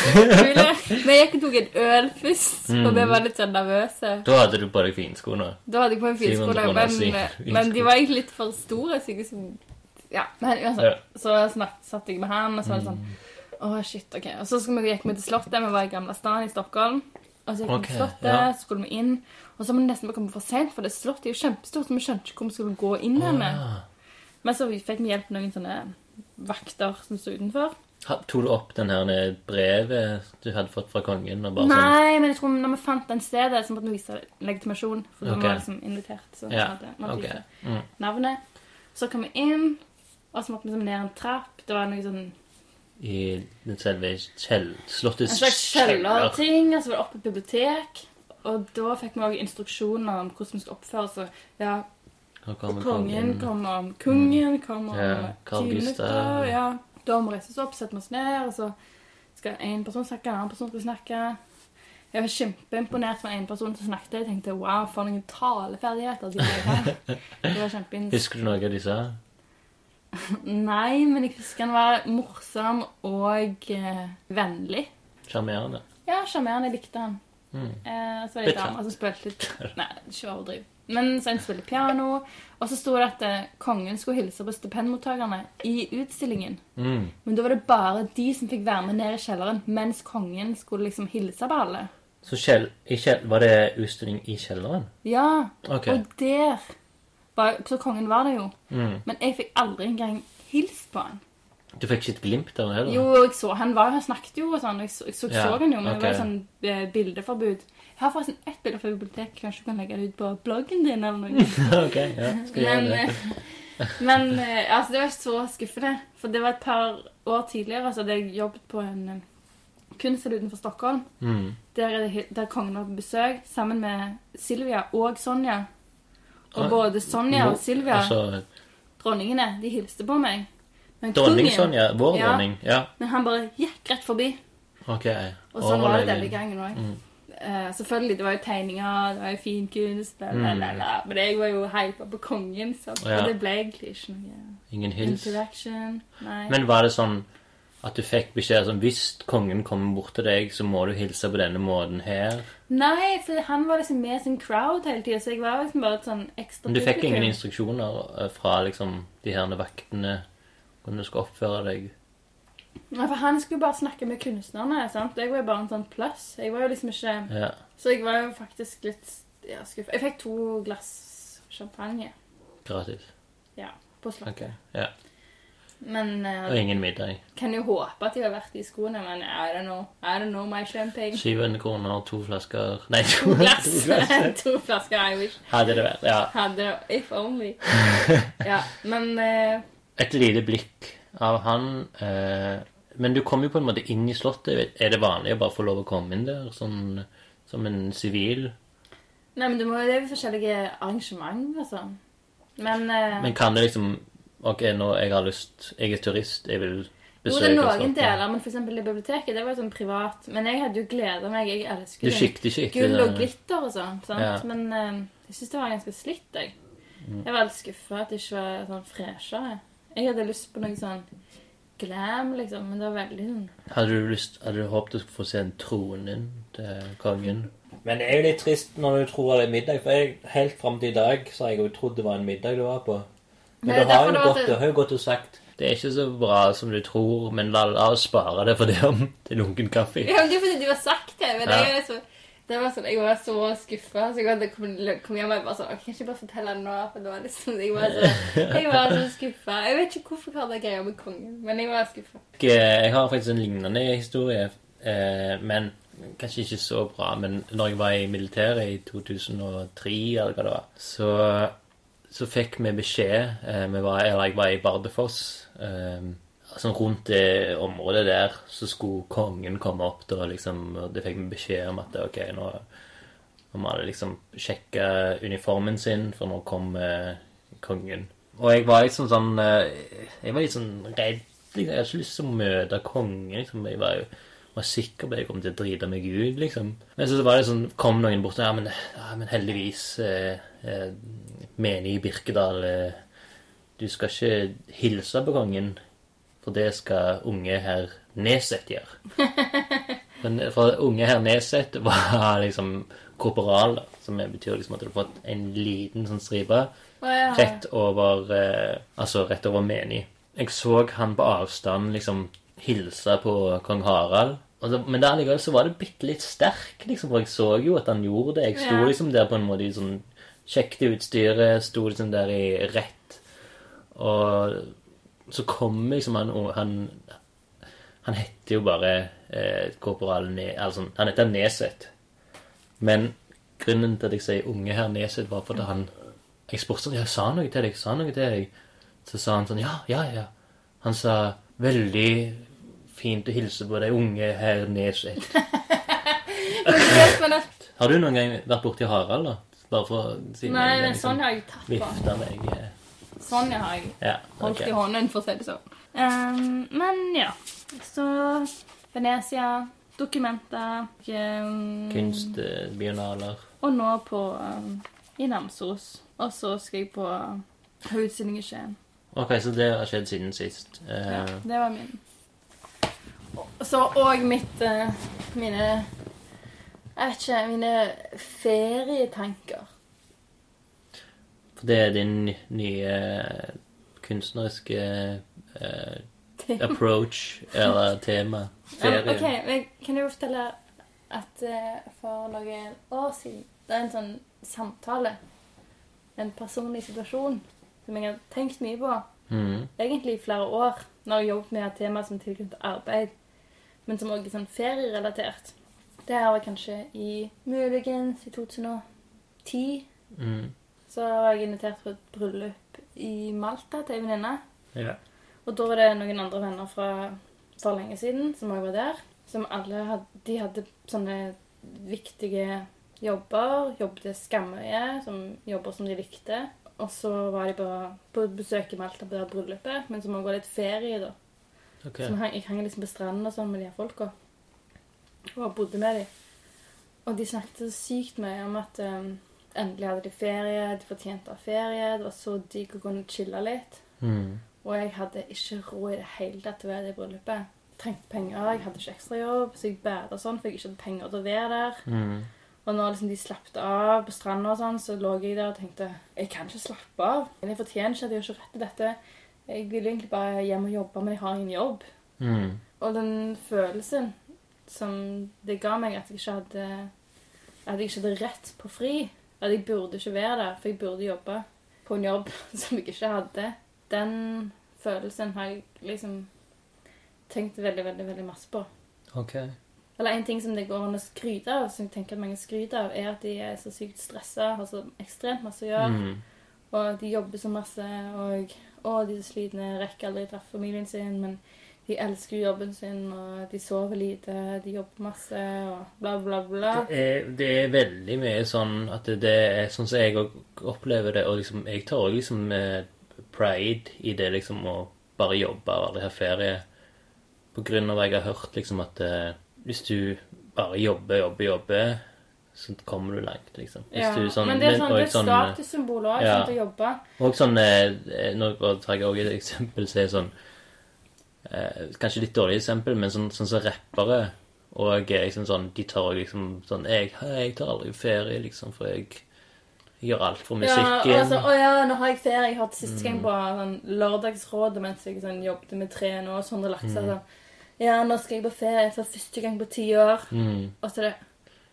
Vi gikk og tok en øl først, Mm. og vi var litt sånn nervøse. Da hadde du på deg finsko nå. Da hadde jeg på en 700 finskole, men, men de var egentlig litt for store. Så, jeg liksom, ja, men uansett. Ja. Så snart, satt jeg med han, og så var det sånn Mm. oh, shit, ok. Og så skulle vi, gikk vi til Slottet. Vi var i Gamla stan i Stockholm. Og så gikk vi Ok, til Slottet, ja. så skulle vi inn. Og så må vi nesten bare komme for sent, for det Slottet er jo kjempestort, så vi skjønte ikke hvor vi skulle gå inn henne. Ja. Men så fikk vi hjelp av noen sånne vakter som sto utenfor. Tok du opp den her brevet du hadde fått fra kongen? Sånn Nei, men jeg tror når vi fant den stedet, så måtte vi vise legitimasjon. For okay. vi var liksom invitert. Så Ja, hadde, okay. Mm. navnet. Så kom vi inn, og så måtte vi liksom ned en trapp. Det var noe sånn I den selve kjell... Slottets En slags kjellerting, og så var det oppe et bibliotek. Og da fikk vi også instruksjoner om hvordan vi skulle oppføre oss. Ja, kongen, kommer kongen kommer, om kongen, kommer om Ja, Carl Gustav. Ja. Da må vi reise oss opp, sette oss ned, og så skal en person snakke, en annen person skal snakke. Jeg var kjempeimponert for en person som snakket. Jeg tenkte wow, for noen taleferdigheter de har. Det var kjempein... (laughs) Husker du noe av de sa? (laughs) Nei, men jeg husker han var morsom og eh, vennlig. Sjarmerende. Ja, sjarmerende. Jeg likte han. Mm. Eh, så var det en dame som spilte (laughs) Nei, ikke overdriv. Men så en spilte piano. Og så sto det at eh, kongen skulle hilse på stipendmottakerne i utstillingen. Mm. Men da var det bare de som fikk være med ned i kjelleren, mens kongen skulle liksom hilse på alle. Så kjell, i kjell, var det utstilling i kjelleren? Ja, Okay. og der Så kongen var det jo. Mm. Men jeg fikk aldri engang hilst på han. Du fikk ikke et glimt av det heller? Jo, jeg så, han var, han snakket jo og sånn. Jeg så, jeg så, Ja, så han jo, men det var sånn eh, bildeforbud. Jeg har forresten ett bilde fra biblioteket. Kanskje du kan legge det ut på bloggen din eller noe? (laughs) ok, ja. Skal jeg Men, gjøre det? eh, men eh, altså, det var så skuffende. For det var et par år tidligere så hadde jeg jobbet på en kunsthall utenfor Stockholm. Mm. Der, er det, der kongen var på besøk sammen med Silvia og Sonja. Og både Sonja og Silvia, Altså, dronningene, de hilste på meg. Men dronning kongen- Sonja, vår Ja. dronning. Ja, Men han bare gikk rett forbi. ok. Og sånn var det denne gangen òg. Mm. Uh, selvfølgelig, det var jo tegninger, det var jo fin kunst, bla, bla, bla, bla. men jeg var jo hypa på kongen, så Mm. Ja. det ble egentlig ikke noe Ingen hils. interaction. Nei. Men var det sånn at du fikk beskjed som hvis kongen kommer bort til deg, så må du hilse på denne måten her? Nei, for han var liksom med sin crowd hele tida, så jeg var liksom bare et sånn ekstra Men du fikk ingen instruksjoner eh, fra liksom de her vaktene hvordan du skal oppføre deg? Nei, for han skulle bare snakke med kunstnerne, sant. Jeg var jo bare en sånn pluss. Jeg var jo liksom ikke Ja. Så jeg var jo faktisk litt ja, skuffa. Jeg fikk to glass champagne Gratis. ja, på slottet. Ok. Ja. Men uh, Og ingen middag. kan jo håpe at de har vært i skoene, men I don't know. I don't know my champagne. 700 kroner, to flasker Nei, to, To glass. (laughs) to glass. to flasker (laughs) Irish. Hadde det vært. Ja. Hadde If only. (laughs) Ja, men uh, Et lite blikk av han. Uh, men du kom jo på en måte inn i slottet. Er det vanlig å bare få lov å komme inn der sånn som en sivil? Nei, men det må jo det er forskjellige arrangement og sånn. Men, Men kan det liksom Ok, nå jeg har lyst Jeg er turist, jeg vil Jo, det er noen deler, men eksempel i biblioteket, det var jo sånn privat. Men jeg hadde jo gleda meg. Jeg elsker Du sånn sikter gull og glitter og sånn. Ja. Men uh, jeg syns det var ganske slitt, jeg. Mm. Jeg var litt skuffa at det ikke var sånn freshere. Jeg hadde lyst på noe sånn glam, liksom, men det var veldig sånn Hadde du lyst Hadde du håpet å få se en tronen til kongen? Men det er jo litt trist når du tror det er middag, for jeg, helt fram til i dag så har jeg jo trodd det var en middag du var på. Men du har jo det gått, det- har jo gått og sagt det er ikke så bra som du tror, men la, la oss spare det for det om til lunken kaffe. Ja, men det er fordi du har sagt det. Men Ja. det er så, det var sånn, jeg var så skuffa. Så jeg kom, kom hjem og jeg bare sånn «Å, Kan jeg ikke bare fortelle det nå? For det var liksom, jeg var så, (laughs) jeg var så skuffa. Jeg vet ikke hvorfor jeg har det greia med kongen, men jeg var skuffa. Jeg har faktisk en lignende historie, eh, men kanskje ikke så bra. Men når jeg var i militæret i 2003, eller hva det var, så, så fikk vi beskjed eh, vi var, Eller jeg var i Bardufoss. Eh, altså rundt det området der så skulle kongen komme opp. Da, liksom, det fikk vi beskjed om at ok, nå må alle liksom sjekke uniformen sin, for nå kom eh, kongen. Og jeg var liksom sånn eh, Jeg var litt sånn redd. Liksom. Jeg hadde ikke lyst til å møte kongen. Liksom. Jeg var jo var sikker på at jeg kom til å drite meg ut, liksom. Men så var det sånn, kom noen bort og ja, men, ja, men heldigvis eh, eh, Menig Birkedal eh, Du skal ikke hilse på kongen, for det skal unge herr Neset gjøre. (laughs) Men for unge herr Neset var liksom korporal, da, som betyr liksom at du har fått en liten sånn stripe rett over eh, Altså rett over menig. Jeg så han på avstand liksom hilse på kong Harald. Så, men der likevel så var det bitte litt sterk, liksom, for jeg så jo at han gjorde det. Jeg sto Ja. liksom der på en måte sånn Sjekket utstyret, sto liksom der i rett. Og så kommer liksom han og han Han heter jo bare eh, korporal altså, Han heter Neseth. Men grunnen til at jeg sier unge herr Neseth, var fordi han Jeg spurte sånn, ja, sa noe til deg, sa han noe til deg? Så sa han sånn, ja, ja, ja. Han sa, veldig fint å hilse på deg, unge herr Neseth. men, Har du noen gang vært borti Harald, da? Bare for siden nei, men liksom sånn har jeg tatt på. vifta meg eh, Sånn har jeg Ja, holdt ok. i hånden, for å si det sånn. Um, men ja. Så Venezia, dokumenter um, Kunst, eh. Og nå på um, i Namsos. Og så skal jeg på ha utstilling i Skien. Ok, så det har skjedd siden sist. Uh, Ja, det var min. Så og mitt eh, Mine Jeg vet ikke Mine ferietanker. For det er din nye kunstneriske eh, approach, eller tema. Um, Ferie. ok, men Kan jeg fortelle at eh, for noen år siden Det er en sånn samtale, en personlig situasjon, som jeg har tenkt mye på. Mm. Egentlig i flere år, når jeg har jobbet med et tema som tilknyttet arbeid, men som også er sånn ferierelatert. Det her var kanskje i muligens i 2010. Mm. Så var jeg invitert på et bryllup i Malta til ei venninne. Ja. Og da var det noen andre venner fra for lenge siden som òg var der. Som alle hadde, de hadde sånne viktige jobber. Jobbet skammøye, som jobber som de likte. Og så var de på, på besøk i Malta på det bryllupet, men som også var litt ferie, da. Ok. Så jeg hang liksom på stranden og sånn med de her folka. Og bodde med dem. Og de snakket så sykt mye om at um, endelig hadde de ferie, de fortjente å ha ferie. Det var så digg å kunne chille litt. Mm. Og jeg hadde ikke råd i det hele tatt til å være i det bryllupet. Jeg trengte penger, jeg hadde ikke ekstrajobb, så jeg bæda sånn, for jeg ikke hadde penger til å være der. Mm. Og når liksom de slappet av på stranda og sånn, så lå jeg der og tenkte jeg kan ikke slappe av. Jeg fortjener ikke at jeg har ikke rett til dette. Jeg vil egentlig bare hjem og jobbe, men jeg har ingen jobb. Mm. Og den følelsen som det ga meg, at jeg ikke hadde, at jeg ikke hadde rett på fri, at jeg burde ikke være der, for jeg burde jobbe på en jobb (laughs) som jeg ikke hadde, den følelsen har jeg liksom tenkt veldig, veldig, veldig masse på. Ok. Eller en ting som det går an å skryte av, som jeg tenker at mange skryter av, er at de er så sykt stressa, har så ekstremt masse å gjøre, Mm. og de jobber så masse, og å, de er slitne, rekker aldri treffe familien sin, men de elsker jo jobben sin, og de sover lite, de jobber masse, og bla, bla, bla. Det er, det er veldig mye sånn at det, det er sånn som jeg opplever det, og liksom, jeg tar òg liksom eh, pride i det liksom å bare jobbe og aldri ha ferie. På grunn av at jeg har hørt liksom at eh, hvis du bare jobber, jobber, jobber, så kommer du langt, liksom. Hvis Ja, du sånn- men det er, sånn, det er et sånn, eh, statussymbol òg, ja. sånn, å jobbe. Og sånn eh, Nå tar jeg også et eksempel som er sånn eh, Kanskje litt dårlig eksempel, men sånn sånn som rappere og liksom sånn De tar også liksom sånn jeg, jeg tar aldri ferie, liksom, for jeg, jeg gjør alt for Ja, musikken. og altså, å ja, nå har jeg ferie. Jeg hørte siste Mm. gang på sånn, Lørdagsrådet mens jeg sånn, jobbet med tre og Sondre Lakse Mm. sånn Ja, nå skal jeg på ferie for første gang på ti år. Mm. Og så det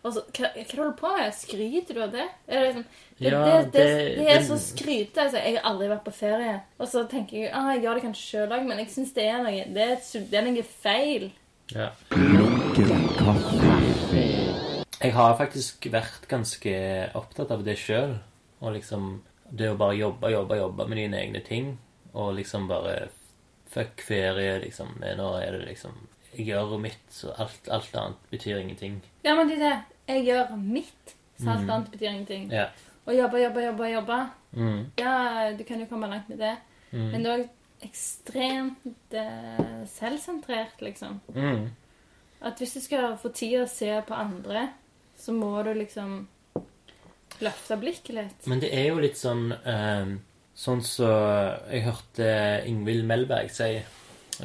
og så, hva, hva holder du på med? Skryter du av det? Er det, liksom, det, Ja, det, det, det- det er så skryte. Altså, jeg har aldri vært på ferie. Og så tenker jeg ah, jeg gjør det kanskje sjøl òg, men jeg syns det er noe Det er, det er noe feil. Ja. Jeg har faktisk vært ganske opptatt av det sjøl. Og liksom Det å bare jobbe, jobbe, jobbe med dine egne ting. Og liksom bare Fuck ferie, liksom. Nå er det liksom Jeg gjør mitt, så alt, alt annet betyr ingenting. Ja, men det er det. Jeg gjør mitt, så alt annet betyr ingenting. Ja. Og jobbe, jobbe, jobbe, jobbe. Mm. Ja, du kan jo komme langt med det. Mm. Men det er òg ekstremt eh, selvsentrert, liksom. Mm. At hvis du skal få tid å se på andre, så må du liksom løfte blikket litt. Men det er jo litt sånn eh, Sånn så jeg hørte Ingvild Melberg si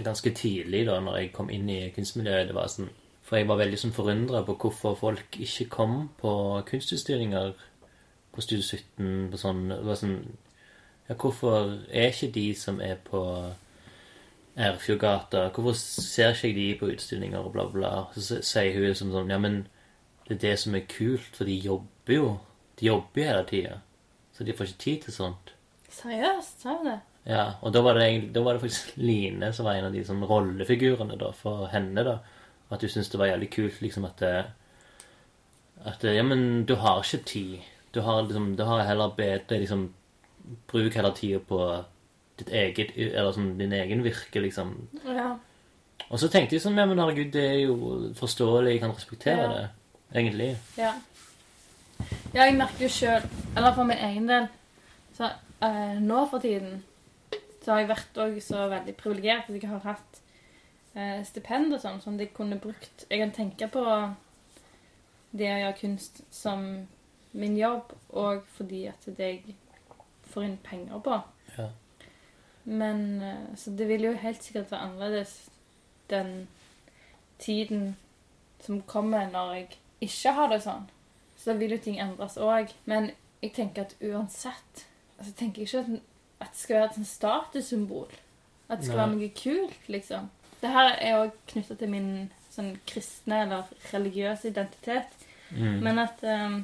ganske tidlig da når jeg kom inn i kunstmiljøet. Det var sånn, For jeg var veldig sånn forundra på hvorfor folk ikke kom på kunstutstillinger på Studio 17. På sånn, sånn Ja, hvorfor er ikke de som er på Erfjordgata Hvorfor ser ikke jeg de på utstillinger og bla, bla? Så sier hun liksom sånn Ja, men det er det som er kult, for de jobber jo. De jobber jo hele tida. Så de får ikke tid til sånt. Seriøst, sa hun det? Ja, og da var det, da var det faktisk Line som var en av de sånn rollefigurene da, for henne. da. At du syntes det var jævlig kult liksom at At Ja, men du har ikke tid. Du har liksom, du har heller bedre liksom Bruk heller tida på ditt eget Eller sånn din egen virke, liksom. Ja. Og så tenkte jeg sånn Ja, men herregud, det er jo forståelig. Jeg kan respektere Ja. det. Egentlig. Ja. ja, jeg merker jo sjøl, eller for min egen del så eh, Nå for tiden så har jeg vært også så veldig privilegert at jeg har hatt eh, stipend og sånn som de kunne brukt Jeg kan tenke på det å gjøre kunst som min jobb, og fordi at det jeg får inn penger på. Ja. Men eh, Så det vil jo helt sikkert være annerledes den tiden som kommer når jeg ikke har det sånn. Så da vil jo ting endres òg. Men jeg tenker at uansett altså tenker jeg ikke at, at det skal være et sånn statussymbol. At det skal Nei. være noe kult, liksom. Det her er òg knytta til min sånn kristne eller religiøse identitet. Mm. Men at um,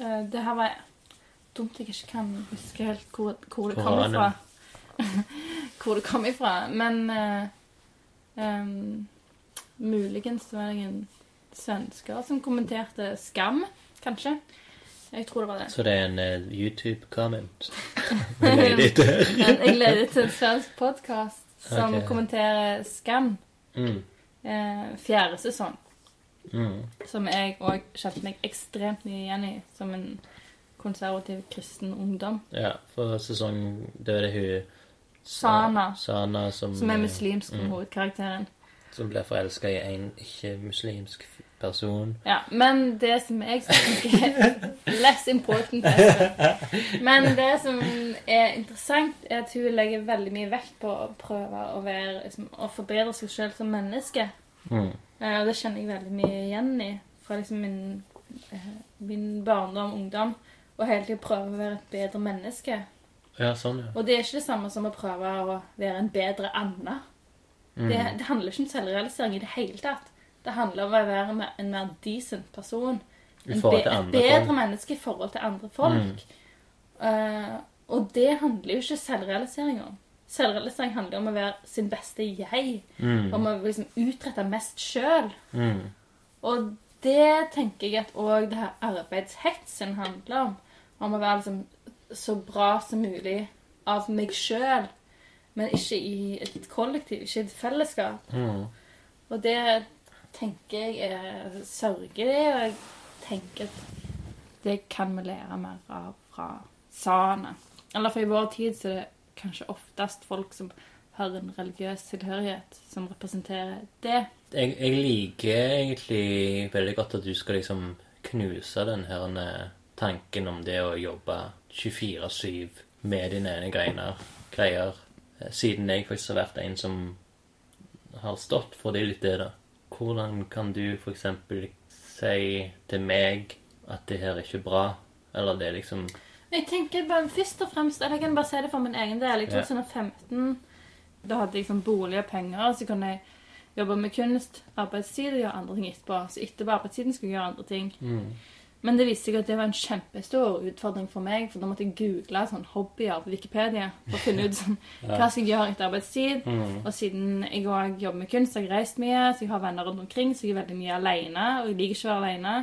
uh, Det her var dumt jeg ikke kan huske helt hvor, hvor det kom ifra. (laughs) hvor det kom ifra. Men uh, um, muligens var det en svensker som kommenterte Skam, kanskje. Jeg tror det var det. Så det er en uh, YouTube-comment. (laughs) Jeg leder til en svensk podkast som okay. kommenterer Skam, Mm. eh, fjerde sesong. Mm. Som jeg òg kjente meg ekstremt mye igjen i som en konservativ kristen ungdom. Ja, for sesong Det er det hun Sana. Sana som, Som er muslimsk, Mm. hovedkarakteren. Som blir forelska i en ikke-muslimsk person. Ja, men det som jeg tenker er less important. Men det som er interessant, er at hun legger veldig mye vekt på å prøve å, være, liksom, å forbedre seg selv som menneske. Mm. Eh, Og det kjenner jeg veldig mye igjen i fra liksom min, eh, min barndom, ungdom. Og hele tiden prøve å være et bedre menneske. Ja, sånn, ja. Og det er ikke det samme som å prøve å være en bedre Anna. Det, Mm. det handler ikke om selvrealisering i det hele tatt. Det handler om å være en mer decent person. I En be- et bedre folk. menneske i forhold til andre folk. Mm. Uh, og det handler jo ikke selvrealisering om. Selvrealisering handler om å være sin beste jeg. Mm. Om å liksom utrette mest sjøl. Mm. Og det tenker jeg at òg det her arbeidshetsen handler om. Om å være liksom så bra som mulig av meg sjøl, men ikke i et kollektiv, ikke i et fellesskap. Mm. Og det tenker jeg er sørgelig, og jeg tenker at det kan vi lære mer av fra sane. Eller for i vår tid så er det kanskje oftest folk som har en religiøs tilhørighet, som representerer det. Jeg, jeg liker egentlig veldig godt at du skal liksom knuse den her eh, tanken om det å jobbe 24-7 med dine egne greiner, greier. Eh, Siden jeg faktisk har vært en som har stått for det litt det, da. Hvordan kan du eksempel si til meg at det her er ikke bra, eller det er liksom Jeg tenker bare først og fremst, eller jeg kan bare si det for min egen del. I Ja. 2015 da hadde jeg liksom bolig og penger, så kunne jeg jobbe med kunst, arbeidstid og gjøre andre ting etterpå. Så etterpå arbeidstiden skulle jeg gjøre andre ting. Men det viste seg at det var en kjempestor utfordring for meg, for da måtte jeg google sånn hobbyer på Wikipedia for å finne ut sånn, (laughs) hva skal jeg gjøre etter arbeidstid. Og siden jeg òg jobber med kunst, har jeg reist mye, så jeg har venner rundt omkring, så jeg er veldig mye alene, og jeg liker ikke å være alene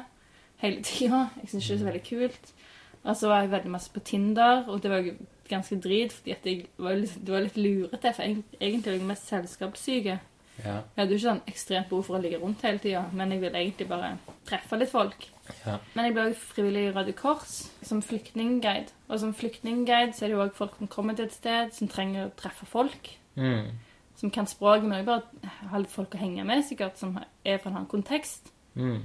hele tida. Jeg syns ikke det er så veldig kult. Og så var jeg veldig masse på Tinder, og det var jo ganske drit, fordi at jeg var litt, det var litt lurete, for egentlig er jeg mest selskapssyke. Ja. Jeg hadde jo ikke sånn ekstremt behov for å ligge rundt hele tida, men jeg ville egentlig bare treffe litt folk. Ja. Men jeg ble også frivillig i Røde Kors som flyktningguide. Og som flyktningguide så er det jo også folk som kommer til et sted, som trenger å treffe folk. Mm. Som kan språket, men også bare ha litt folk å henge med, sikkert, som er fra en annen kontekst. Mm.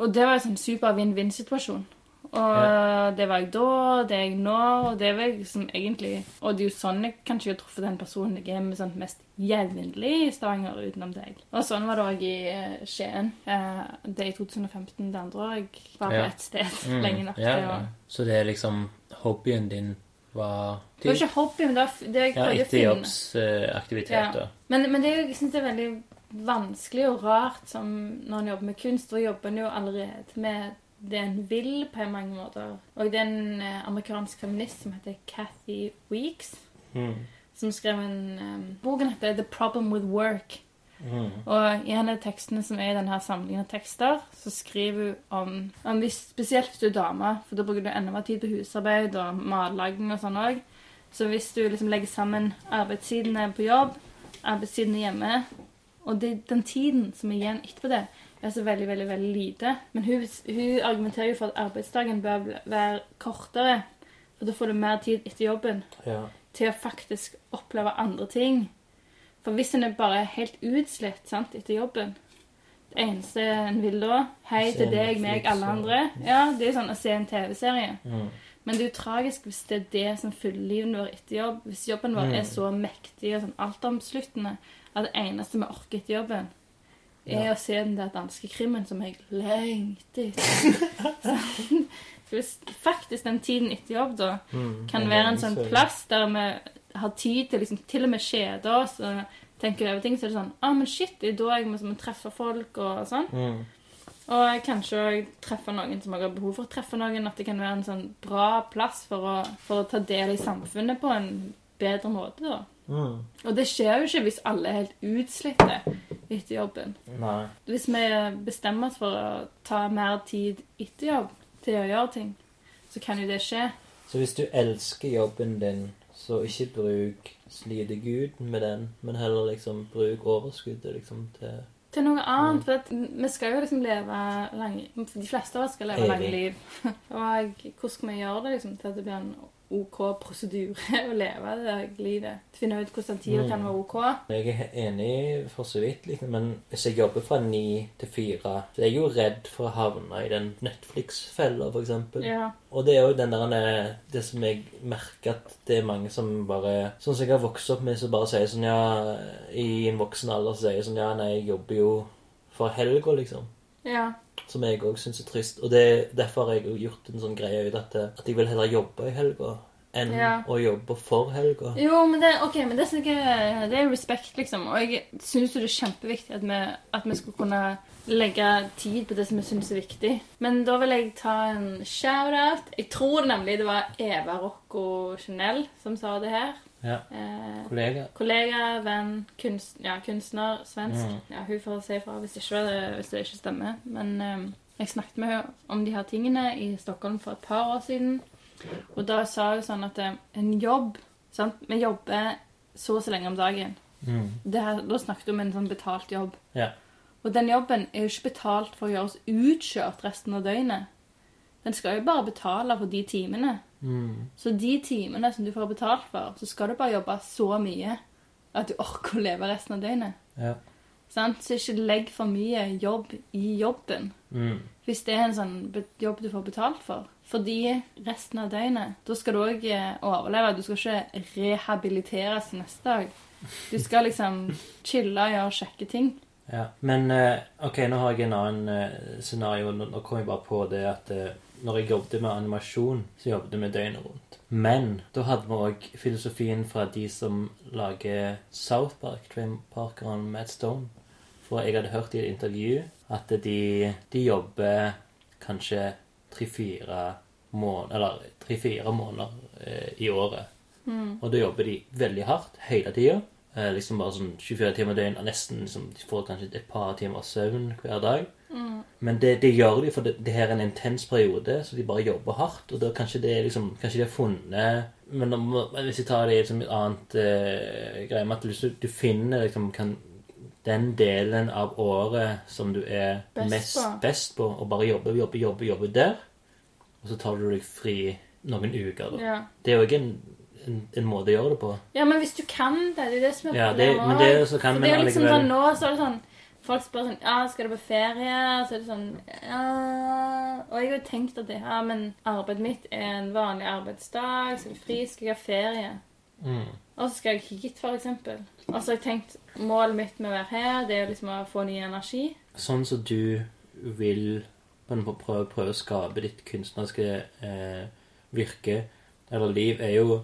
Og det var en sånn super vinn-vinn-situasjon. Og Ja. det var jeg da, det er jeg nå, og det var jeg som egentlig Og det er jo sånn jeg kanskje har truffet den personen jeg er med sånn mest jevnlig i Stavanger utenom deg. Og sånn var det òg i eh, Skien. Eh, det er i 2015 det andre òg. var på Ja. ett sted Mm. (laughs) lenge nok ja, ja. Så det er liksom Hobbyen din var Det var ikke hobby, men det var det jeg prøvde å finne. Ja. da. Men, men det jeg synes det er veldig vanskelig og rart som når en jobber med kunst. Da jobber en jo allerede med det en vil, på mange måter. Og det er en eh, amerikansk feminist som heter Cathy Weeks, Mm. som skrev en um, Boken heter 'The Problem with Work'. Mm. Og i en av tekstene som er i denne samlingen av tekster, så skriver hun om, om hvis, Spesielt hvis du er dame, for da bruker du enda mer tid på husarbeid og matlaging og sånn òg. Så hvis du liksom legger sammen arbeidstidene på jobb, arbeidstidene hjemme, og det, den tiden som er igjen etterpå det, er så veldig, veldig veldig lite. Men hun, hun argumenterer jo for at arbeidsdagen bør være kortere, for da får du mer tid etter jobben Ja. til å faktisk oppleve andre ting. For hvis en er bare helt utslitt sant, etter jobben Det eneste en vil da Hei til deg, meg, alle andre. Ja, Det er sånn å se en TV-serie. Mm. Men det er jo tragisk hvis det er det som fyller livet vår etter jobb. Hvis jobben vår Mm. er så mektig og sånn altomsluttende at det eneste vi orker etter jobben, er å se den der danske krimmen som jeg lengter etter. (laughs) Hvis faktisk den tiden etter jobb da Mm. kan være en sånn plass der vi har tid til liksom, til og med kjede oss og tenke over ting, så er det sånn Å, men shit, det er da jeg må, må treffe folk og sånn. Mm. Og kanskje òg treffe noen som jeg har behov for å treffe noen. At det kan være en sånn bra plass for å, for å ta del i samfunnet på en bedre måte, da. Mm. Og det skjer jo ikke hvis alle er helt utslitte etter jobben. Nei. Hvis vi bestemmer oss for å ta mer tid etter jobb til å gjøre ting, så kan jo det skje. Så hvis du elsker jobben din, så ikke bruk slidegud med den, men heller liksom bruk overskuddet liksom til til noe annet. For vi skal jo liksom leve lange De fleste av oss skal leve lange liv. (laughs) Og hvordan skal vi gjøre det liksom til at det blir en OK prosedyre (laughs) å leve det livet? Finne ut hvordan tida kan være OK. Jeg er enig for så vidt, liksom, men hvis jeg jobber fra ni til fire, så er jeg jo redd for å havne i den Netflix-fella, eksempel. Ja. Og det er jo den der Det som jeg merker at det er mange som bare Sånn som jeg har vokst opp med, som bare sier sånn Ja, i en voksen alder så sier jeg sånn Ja, nei, jeg jobber jo for helga, liksom. ja. Som jeg òg syns er trist. Og det, derfor har jeg jo gjort en sånn greie ut at, at jeg vil heller jobbe i helga enn Ja. å jobbe for helga. Jo, men det, okay, men det, er, det er respekt, liksom. Og jeg syns jo det er kjempeviktig at vi, at vi skal kunne legge tid på det som vi syns er viktig. Men da vil jeg ta en shout-out. Jeg tror nemlig det var Eva Rocco Chanel som sa det her. Ja. Eh, Kollega. kollega, venn, kunst, ja, kunstner, svensk. Mm. Ja, hun får si ifra hvis, hvis det ikke stemmer. Men eh, jeg snakket med henne om de her tingene i Stockholm for et par år siden. Og da sa hun sånn at eh, en jobb sant? Vi jobber så og så lenge om dagen. Mm. Det her, da snakket hun om en sånn betalt jobb. Ja. Og den jobben er jo ikke betalt for å gjøre oss utkjørt resten av døgnet. Den skal jo bare betale for de timene. Mm. Så de timene som du får betalt for, så skal du bare jobbe så mye at du orker å leve resten av døgnet. Ja. Sant? Så ikke legg for mye jobb i jobben. Mm. Hvis det er en sånn jobb du får betalt for. Fordi resten av døgnet, da skal du òg overleve. Du skal ikke rehabiliteres neste dag. Du skal liksom chille og gjøre kjekke ting. Ja, men eh, ok, nå har jeg en annen eh, scenario. Nå, kom jeg bare på det at eh, når jeg jobbet med animasjon, så jobbet med døgnet rundt. Men da hadde vi òg filosofien fra de som lager South Park, Trim Parker og Matt Stone. For jeg hadde hørt i et intervju at de, de jobber kanskje tre-fire måneder, måneder i året. Og da jobber de veldig hardt hele tida. Eh, liksom bare sånn 24 timer i døgnet. Nesten liksom, De får kanskje et par timer søvn hver dag. Men det, det gjør de, for det, det her er en intens periode, så de bare jobber hardt. Og da kanskje det er liksom, kanskje de har funnet Men om, hvis jeg tar det i liksom et annet eh, greie med at du, du finner liksom kan, den delen av året som du er Best mest på. best på, og bare jobbe, jobbe, jobbe, jobbe der, og så tar du deg fri noen uker, da. Ja. Det er jo ikke en, en, en måte å gjøre det på. ja, men hvis du kan det, det er det som er Ja, det, problemet men det er jo så kan For det er liksom sånn, Nå så er det sånn Folk spør sånn Ja, skal du på ferie? Så er det sånn Ja Og jeg har jo tenkt at det ja, men arbeidet mitt er en vanlig arbeidsdag. Så er det fri, skal jeg ha ferie. mm, Og så skal jeg hit, eksempel. Og så har jeg tenkt Målet mitt med å være her, det er liksom å få ny energi. Sånn som du vil prøve, prøve å skape ditt kunstneriske eh, virke eller liv, er jo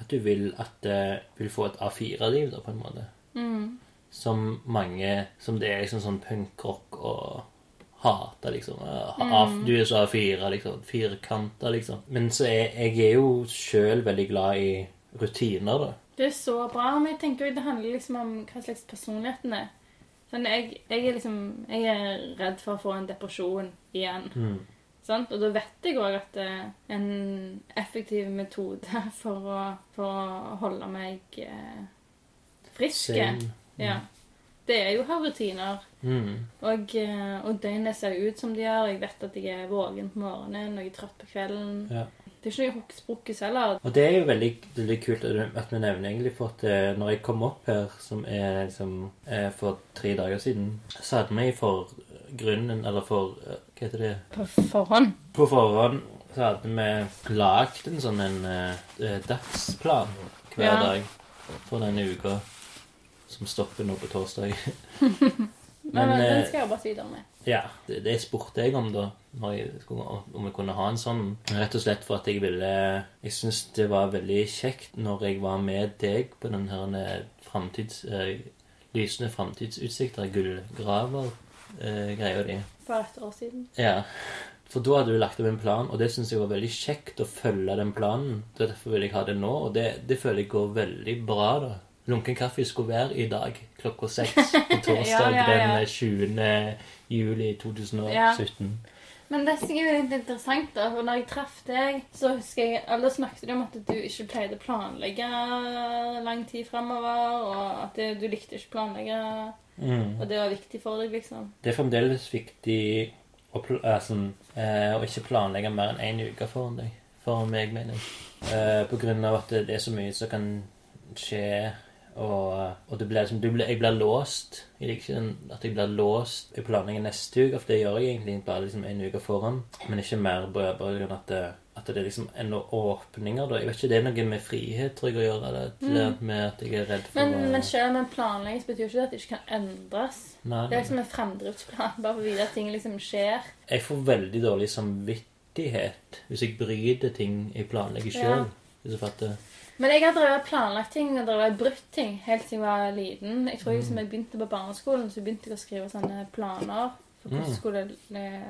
at du vil at det vil få et A4-liv, da, på en måte. Mm. Som mange Som det er liksom sånn punkrock og hater, liksom. Mm. Du er så A4, liksom. Firkanter, liksom. Men så er jeg er jo sjøl veldig glad i rutiner, da. Det er så bra, men jeg tenker jo det handler liksom om hva slags personligheten er. Sånn, jeg, jeg er liksom Jeg er redd for å få en depresjon igjen. Mm. Sant? Og da vet jeg òg at eh, en effektiv metode (laughs) for å, for å holde meg eh, frisk mm. ja, Det er jo å ha rutiner. Mm. Og, eh, og døgnet ser ut som de gjør. Jeg vet at jeg er våken på morgenen og jeg er trøtt på kvelden. Ja. Det er ikke noe hokus pokus heller. Og det er jo veldig, veldig kult at vi nevner egentlig for at når jeg kom opp her, som er liksom for tre dager siden, så hadde vi for grunnen, eller for Hva heter det? På forhånd. På forhånd så hadde vi lagd en sånn en eh, dagsplan hver Ja. dag for denne uka, som stopper nå på torsdag. (laughs) Men, Men, den eh, skal jeg jobbe videre med. Ja, det, det spurte jeg om da jeg om jeg kunne ha en sånn. Rett og slett for at jeg ville Jeg syns det var veldig kjekt når jeg var med deg på den her eh, framtids, eh, lysende framtidsutsikter, gullgraver-greia di. For et år siden. Ja. For da hadde du lagt opp en plan, og det syns jeg var veldig kjekt å følge den planen. Derfor vil jeg ha det nå, og det, det føler jeg går veldig bra, da. Lunken kaffe skulle være i dag klokka seks på (laughs) torsdag Ja, ja, ja. den 20. juli 2017. Men det som er litt interessant, da, for når jeg traff deg, så husker jeg Alle snakket om at du ikke pleide å planlegge lang tid framover, og at det, du likte ikke å planlegge, Mm. og det var viktig for deg, liksom. Det er fremdeles viktig å, eh, å ikke planlegge mer enn én uke foran deg. For meg, mener jeg. Eh, på grunn av at det, det er så mye som kan skje, og, og det ble, liksom, du ble, jeg blir låst. Jeg liker ikke den- at jeg blir låst i planlegging neste uke, for det gjør jeg egentlig bare liksom en uke foran. Men ikke mer bare på av at det, at det er liksom ennå åpninger, da. Jeg vet ikke, det er noe med frihet, tror jeg, å gjøre det. det med at jeg er redd for Men, å men selv med en så betyr ikke det at det ikke kan endres. Nei, Det er liksom en fremdriftsplan, bare for å vite at ting liksom skjer. Jeg får veldig dårlig samvittighet hvis jeg bryter ting jeg planlegger sjøl. Ja. Hvis du fatter. Men jeg har drevet planlagt ting og drevet brutt ting helt siden jeg var liten. Jeg tror liksom jeg begynte på barneskolen, så begynte jeg å skrive sånne planer. For hvordan Mm. skulle Jeg,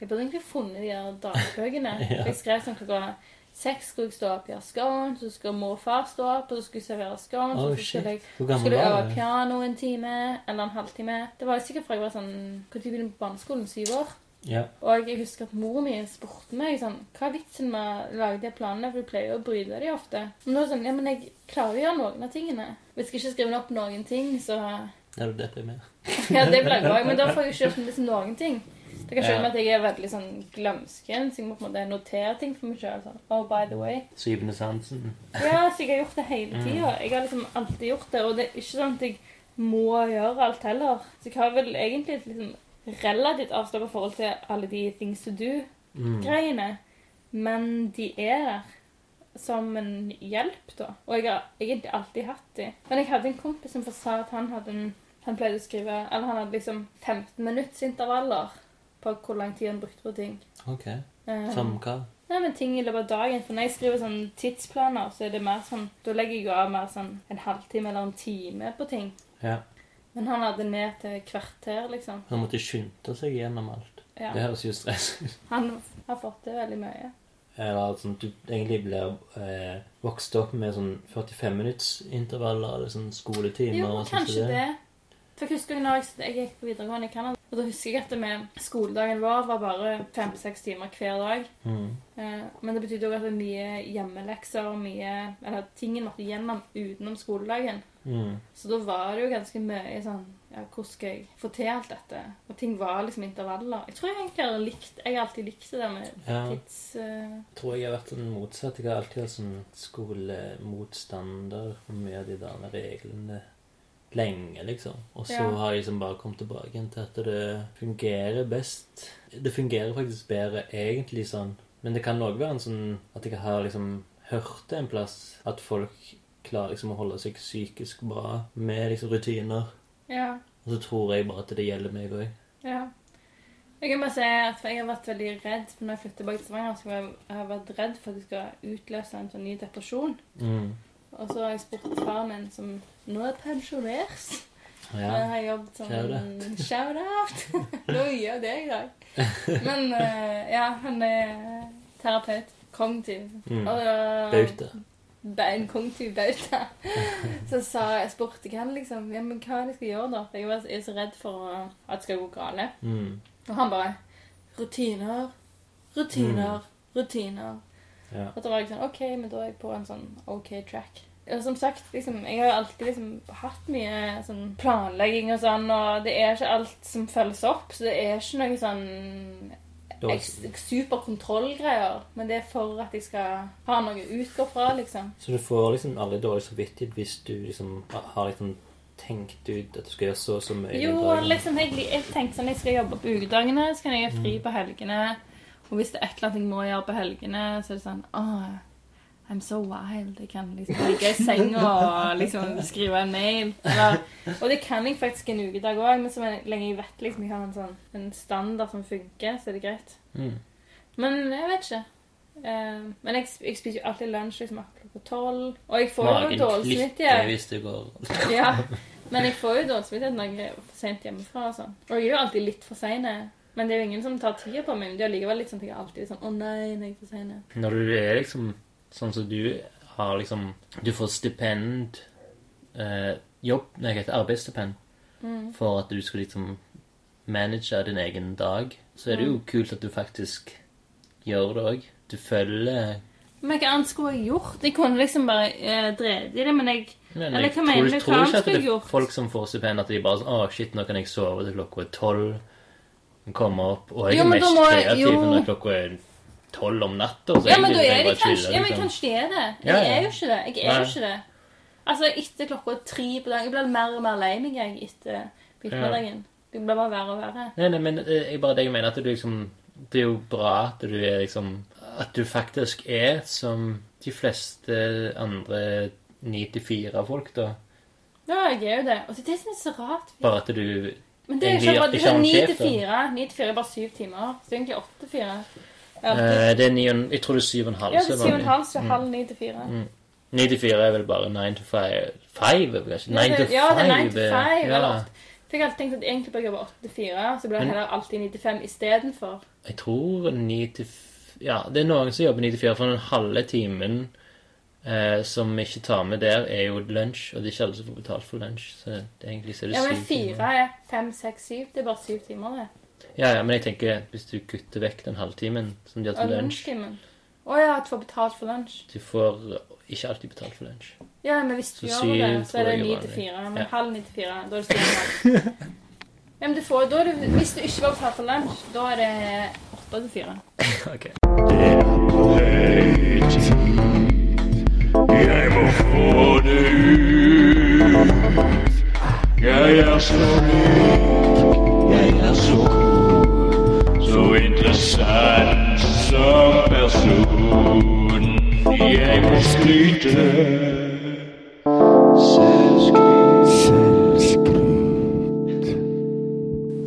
Jeg burde egentlig funnet de der dagbøkene. (laughs) Ja. Jeg skrev sånn klokka seks skulle jeg stå opp og gjøre scones, så skulle mor og far stå opp, og så skulle jeg servere scones, Oh, så skulle jeg skulle jeg øve piano en time eller en halvtime. Det var sikkert fra jeg var sånn Når begynte jeg på barneskolen? Syv år. Ja. Og jeg husker at mor mi spurte meg sånn Hva er vitsen med å lage de planene? For du pleier å bryte de ofte. Men nå var det sånn Ja, men jeg klarer å gjøre noen av tingene. Hvis jeg ikke skriver opp noen ting, så Er du deprimert? Ja, det (laughs) ble bra. Men da får jeg ikke gjort liksom noen ting. Det kan skylde meg at jeg er veldig sånn glømsken, så jeg må på en måte notere ting for meg sjøl. Sånn. Oh, by the way. Syvende sansen. Ja, så jeg har gjort det hele tida. Jeg har liksom alltid gjort det. Og det er ikke sånn at jeg må gjøre alt heller. Så jeg har vel egentlig et liksom relativt avslappa forhold til alle de things to do-greiene. Mm. Men de er der som en hjelp, da. Og jeg har egentlig alltid hatt de. Men jeg hadde en kompis som sa at han hadde en han pleide å skrive Eller han hadde liksom 15 minuttsintervaller på hvor lang tid han brukte på ting. Ok. Eh, Som hva? Nei, men ting i løpet av dagen. For når jeg skriver sånn tidsplaner, så er det mer sånn Da legger jeg jo av mer sånn en halvtime eller en time på ting. Ja. Men han hadde ned til kvarter, liksom. Han måtte skynde seg gjennom alt. Ja. Det høres jo stress ut. Han har fått til veldig mye. Eller sånn du egentlig blir eh, vokst opp med sånn 45-minuttsintervaller eller sånn skoletimer. Jo, kanskje det. For jeg husker når jeg, jeg gikk på videregående i Canada, og da husker jeg at det med skoledagen vår var bare fem-seks timer hver dag. Mm. Eh, men det betydde òg at det var mye hjemmelekser og mye Eller tingen måtte gjennom utenom skoledagen. Mm. Så da var det jo ganske mye sånn Ja, hvordan skal jeg få til alt dette? Og ting var liksom intervaller. Jeg tror jeg egentlig har likt Jeg har alltid likt det med Ja. tids... Uh... Tror jeg har vært den motsatt. Jeg har alltid hatt sånn skolemotstander av de der reglene lenge, liksom. Og så Ja. har jeg liksom bare kommet tilbake igjen til at det fungerer best. Det fungerer faktisk bedre egentlig sånn. Men det kan òg være en sånn at jeg har liksom hørt det en plass at folk klarer liksom å holde seg psykisk bra med liksom rutiner. ja. Og så tror jeg bare at det gjelder meg òg. Ja. Jeg kan bare si at jeg har vært veldig redd for når jeg flytter tilbake til Stavanger. Så jeg har vært redd for at jeg skal utløse en sånn ny depresjon. Mm. Og så har jeg spurt faren min, som nå er pensjonert Ja. Jeg har jobbet som Shout-out. (laughs) Nå gjør det i dag. Men eh, ja, han er terapeut. Kognitiv. Mm. Bauta. ba- En kognitiv bauta. (laughs) Så sa jeg, spurte jeg liksom ja, men hva er det jeg skal gjøre da? For jeg var- jeg er så redd for at det skal gå galt. Mm. Og han bare Rutiner, rutiner, rutiner. Ja. Og da var sånn OK, men da er jeg på en sånn OK track. Og som sagt, liksom, jeg har jo alltid liksom hatt mye sånn planlegging og sånn, og det er ikke alt som følges opp, så det er ikke noe sånn superkontrollgreier, men det er for at jeg skal ha noe å utgå fra, liksom. Så du får liksom aldri dårlig samvittighet hvis du liksom har liksom tenkt ut at du skal gjøre så og så mye Jo, liksom, jeg, jeg tenkte sånn, jeg skal jobbe på ukedagene, så kan jeg ha fri på helgene, og hvis det er et eller annet jeg må gjøre på helgene, så er det sånn, oh, I'm so wild, jeg kan liksom ligge i senga og liksom skrive en mail, eller, og det kan jeg faktisk en ukedag også, men så lenge jeg vet liksom, jeg har en sånn, en standard som funker, så er det greit. Mm. Men jeg vet ikke. Uh, men jeg, jeg spiser jo alltid lunsj liksom akkurat tolv, og jeg får jo Magen dårlig klikker samvittighet. hvis det går Ja, men jeg får jo dårlig samvittighet når jeg er for sent hjemmefra. og sånn. Og jeg er jo alltid litt for sein. Men det er jo ingen som tar tida på meg. Men det er likevel sånn at jeg alltid sånn Å nei, når jeg er for sein. Når du er liksom sånn som du har liksom Du får stipend eh, Jobb Nei, hva heter arbeidsstipend Mm. for at du skal liksom manage din egen dag. Så er det jo kult at du faktisk gjør det òg. Du følger Men hva annet skulle jeg gjort? Jeg kunne liksom bare eh, drevet i det, men jeg Men Eller jeg hva mener du? tror ikke at det er folk som får stipend, at de bare sånn Å, shit, nå kan jeg sove til klokka er tolv. Komme opp. Og jeg Jo, er mest må kreativ jo. når klokka er tolv om natta. Ja, men da er de kanskje Ja, men kanskje de er det. Jeg ja. er jo ikke det. Jeg er jo ikke det. Altså, etter klokka tre på dagen Jeg blir mer og mer lei meg jeg, etter midtmiddagen. Det blir bare verre og verre. Nei, nei, men eh, jeg bare det jeg mener at du liksom Det er jo bra at du er liksom At du faktisk er som de fleste andre 9-4-folk, da. Ja, jeg er jo det. Og det er det som er så rart. Bare at du Men det er ikke bare det ikke er 9 sjef, til da. 4. 9 til 4 er bare 7 timer. Så det er egentlig 8 til 4. Eh, Det er ni og, Jeg tror det er syv og en halv. ja det er er 7 og en halv, så er halv 9 til 4. Mm. Ni til fire er vel bare nine to five Five, kanskje? Ja, Nine det- to ja, det er 9 five. til 5. Ja. For jeg har alltid tenkt at egentlig bør jeg jobbe 8 til 4, så blir det heller alltid 9 til 5 istedenfor. Jeg tror ni til f- Ja, det er noen som jobber 9 til 4, for den halve timen eh, som vi ikke tar med der, er jo lunsj, og det er ikke alle som får betalt for lunsj. Så det, egentlig så er det Ja, men syv timer. fire er fem, seks, syv. Det er bare syv timer, det. Ja, ja, men jeg tenker hvis du kutter vekk den halvtimen som de har til lunsj. Å ja, du får betalt for lunsj. Du får ikke alltid betalt for lunsj. Ja, men hvis du Så gjør syv det, så er det ni til fire. Men Ja. halv ni til fire, da er det syv. (laughs) Ja, men du får, da er det, hvis du ikke får betalt for lunsj, da er det åtte til fire. (laughs) ok. Det er på høy tid. Må det ut. Jeg er så rik, jeg er så god, Så interessant som person. Jeg må skryte.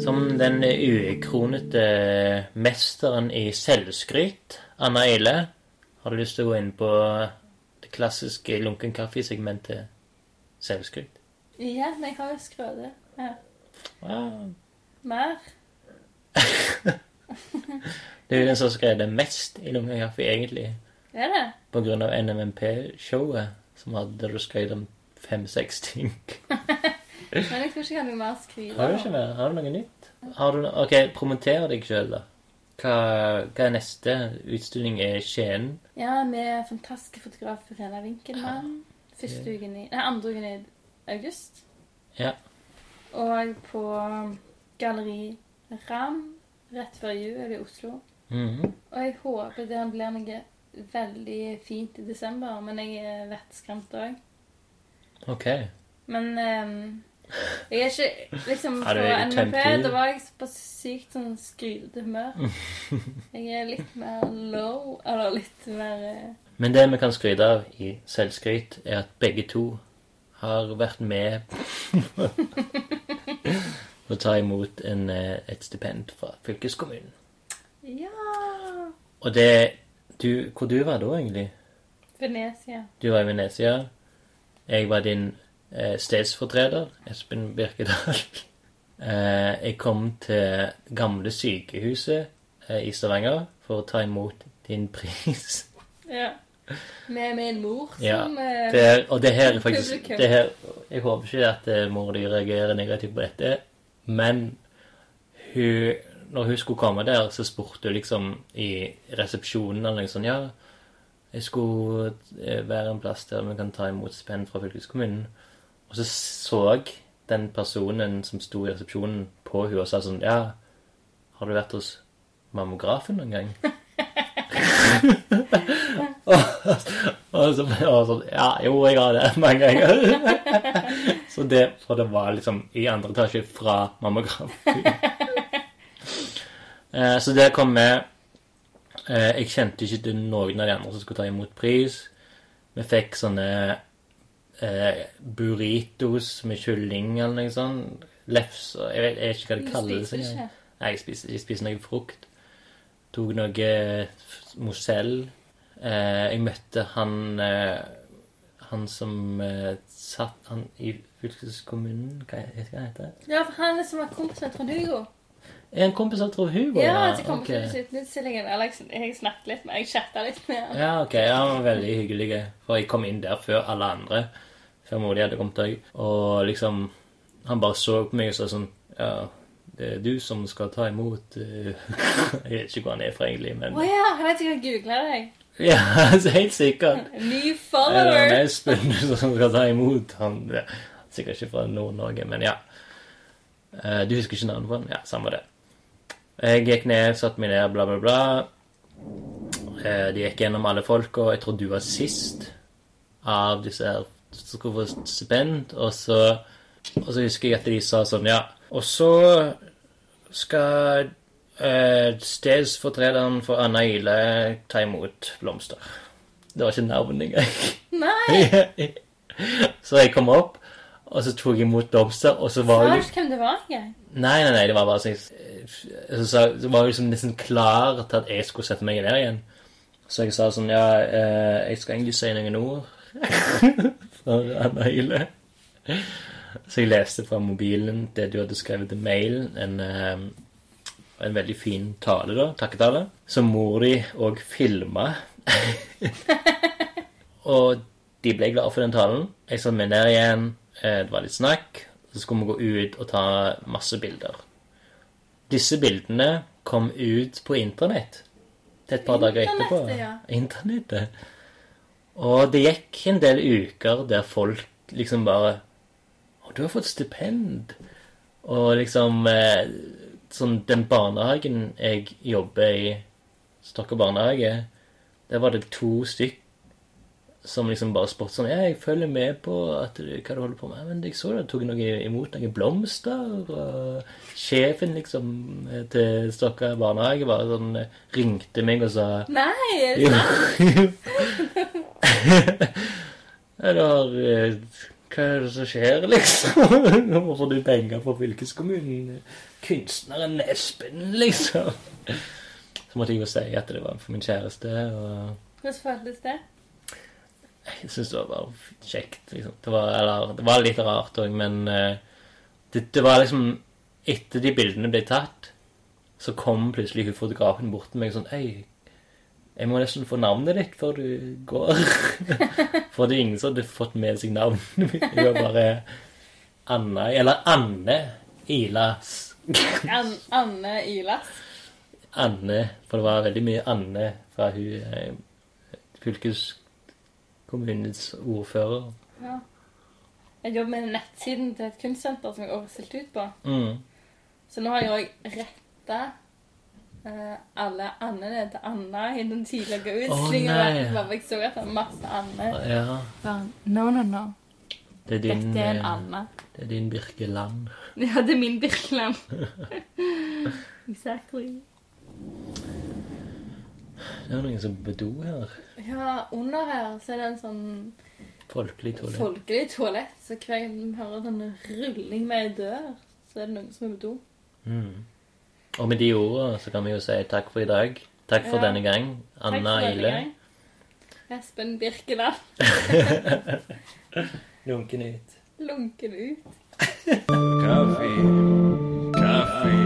Som den ukronete mesteren i selvskryt, Anna Eile, har du lyst til å gå inn på klassiske lunken kaffe-segmentet selvskryt? Ja, men jeg har jo skrødet. Ja. Wow. Mer? (laughs) Det er jo den som har skrevet det mest i lunken kaffe, egentlig. Er det? På grunn av NMMP-showet, som hadde du skrevet om fem-seks ting. (laughs) Men jeg tror ikke jeg har noe mer å skrive Har du ikke mer? Har du noe nytt? Har du no Ok, promoter deg sjøl, da. Hva, hva er neste utstilling? Er Skien? Ja, med fantastiske fotograf Verena Winkelmann. Første uken i Nei, andre uken i august. Ja. Og på Galleri Ram rett før jul i Oslo. Mhm. Og jeg håper det blir noe veldig fint i desember, men jeg er vettskremt òg. Ok. Men ehm, jeg er ikke liksom På NMP da var jeg på sykt sånn skrytete humør. (laughs) Jeg er litt mer low, eller litt mer eh, Men det vi kan skryte av i selvskryt, er at begge to har vært med å ta imot en, eh, et stipend fra fylkeskommunen. Ja! Og det du, Hvor du var da, egentlig? Venezia. Du var i Venezia. Jeg var din stedsfortreder, Espen Birkedal. (laughs) eh, jeg kom til gamle sykehuset eh, i Stavanger for å ta imot din pris. (laughs) Ja. Med min mor som ja. Det er, og det her er faktisk det her, Jeg håper ikke at eh, mor di reagerer negativt på dette, men hun Når hun skulle komme der, så spurte hun liksom i resepsjonen eller noe sånt Ja, jeg skulle eh, være en plass der vi kan ta imot spenn fra fylkeskommunen. Og så så den personen som sto i resepsjonen, på henne og sa sånn Ja, har du vært hos mammografen noen gang? (laughs) og, og så ble jeg sånn Ja, jo, jeg har det mange ganger. så det, for det var liksom i andre etasje fra mammografen. Eh, så der kom vi. Eh, jeg kjente ikke til noen av de andre som skulle ta imot pris. Vi fikk sånne eh, burritos med kylling eller noe sånt. Lefser Jeg vet, jeg vet ikke hva Du det. spiser ikke. Nei, jeg spiser, jeg spiser noe frukt. Tok noe Mozell. Eh, jeg møtte han eh, Han som eh, satt han i fylkeskommunen Hva heter han? heter? Ja, for han som var kompis med Trond Hugo. Er en kompis av Trond Hugo? Ja, til utstillingen. Okay. jeg, jeg snakket litt med Jeg chatta litt med han. Ja, ok. Ja, han var veldig hyggelig. For jeg kom inn der før alle andre. Før mor di hadde kommet òg. Og liksom Han bare så på meg og sa sånn Ja, det er du som skal ta imot eh, (laughs) Jeg vet ikke hvor han er fra, egentlig, men Å ja, han heter sikkert googla deg. (laughs) Ja, altså, helt sikkert. Ny Eller han follower. Espen (laughs) som skal ta imot han. Ja. er Sikkert ikke fra Nord-Norge, men ja. Eh, Du husker ikke navnet på han? Ja, samme det. Jeg gikk ned, satte meg ned, bla, bla, bla. Eh, De gikk gjennom alle folk, og jeg tror du var sist av disse her som skulle få stipend. Og så, og så husker jeg at de sa sånn, ja Og så skal eh, stedsfortrederen for Anna Ile ta imot blomster. Det var ikke navnet engang. Nei! (laughs) så jeg kom opp, og så tok jeg imot blomster, og så var ikke hvem det var Jeg. Nei, nei, nei, det var bare sånn Så, så, så var jeg liksom nesten klar til at jeg skulle sette meg ned igjen. Så jeg sa sånn Ja, eh, jeg skal egentlig si noen ord. (laughs) For mailet. Så jeg leste fra mobilen det du hadde skrevet i mailen, en, eh, En veldig fin tale, da. Takketale. Som mor di òg filma. (laughs) og de ble glade for den talen. Jeg satte meg ned igjen, eh, det var litt snakk. Så skulle vi gå ut og ta masse bilder. Disse bildene kom ut på internett til et par dager etterpå. Internettet, ja. Internettet. Og det gikk en del uker der folk liksom bare Å, du har fått stipend. Og liksom eh, Sånn den barnehagen jeg jobber i, Stokke barnehage, der var det to stykk som liksom bare spurte sånn Ja, jeg følger med på at hva du holder på med. Men jeg så du tok noe imot noen blomster. Og sjefen liksom til Stokka barnehage bare sånn eh, ringte meg og sa Nei, er det sant? (laughs) (laughs) (laughs) Har eh, Hva er det som skjer, liksom? (laughs) Nå får du penger fra fylkeskommunen. Kunstneren Espen, liksom. (laughs) Så måtte jeg jo si at det var for min kjæreste. og... Hvordan føltes det? Jeg syns det var bare kjekt. Liksom. Det, var, eller, det var litt rart òg, men eh, det, det var liksom Etter de bildene ble tatt, så kom plutselig hun fotografen bort til meg sånn Hei, jeg må nesten få navnet ditt før du går. (laughs) For det er ingen som hadde fått med seg navnet mitt. Det var bare Anna Eller Anne Ilas. An Anne Ilas. Anne, for det var veldig mye Anne fra hun eh, fylkeskommunens ordfører. Ja. Jeg jobber med nettsiden til et kunstsenter som jeg også har stilt ut på. Mm. Så nå har jeg òg retta eh, alle andene til Anna i den tidligere utstillingen. nei. Jeg så at det var masse Anne. Ja, Bare, no, no, no. det er din, Dette er en eh, det er din Birkeland. (laughs) Ja, det er min Birkeland. (laughs) exactly. Det er noen som på do her. Ja, under her så er det en sånn Folkelig toalett. folkelig toalett. Så hver gang vi hører sånn rulling med ei dør, så er det noen som er på do. Mm. Og med de ordene så kan vi jo si takk for i dag. Takk for Ja. denne gang, Anna Ile. Espen Birkeland. (laughs) Lunken ut. Lunken ut. Kaffe. Kaffe.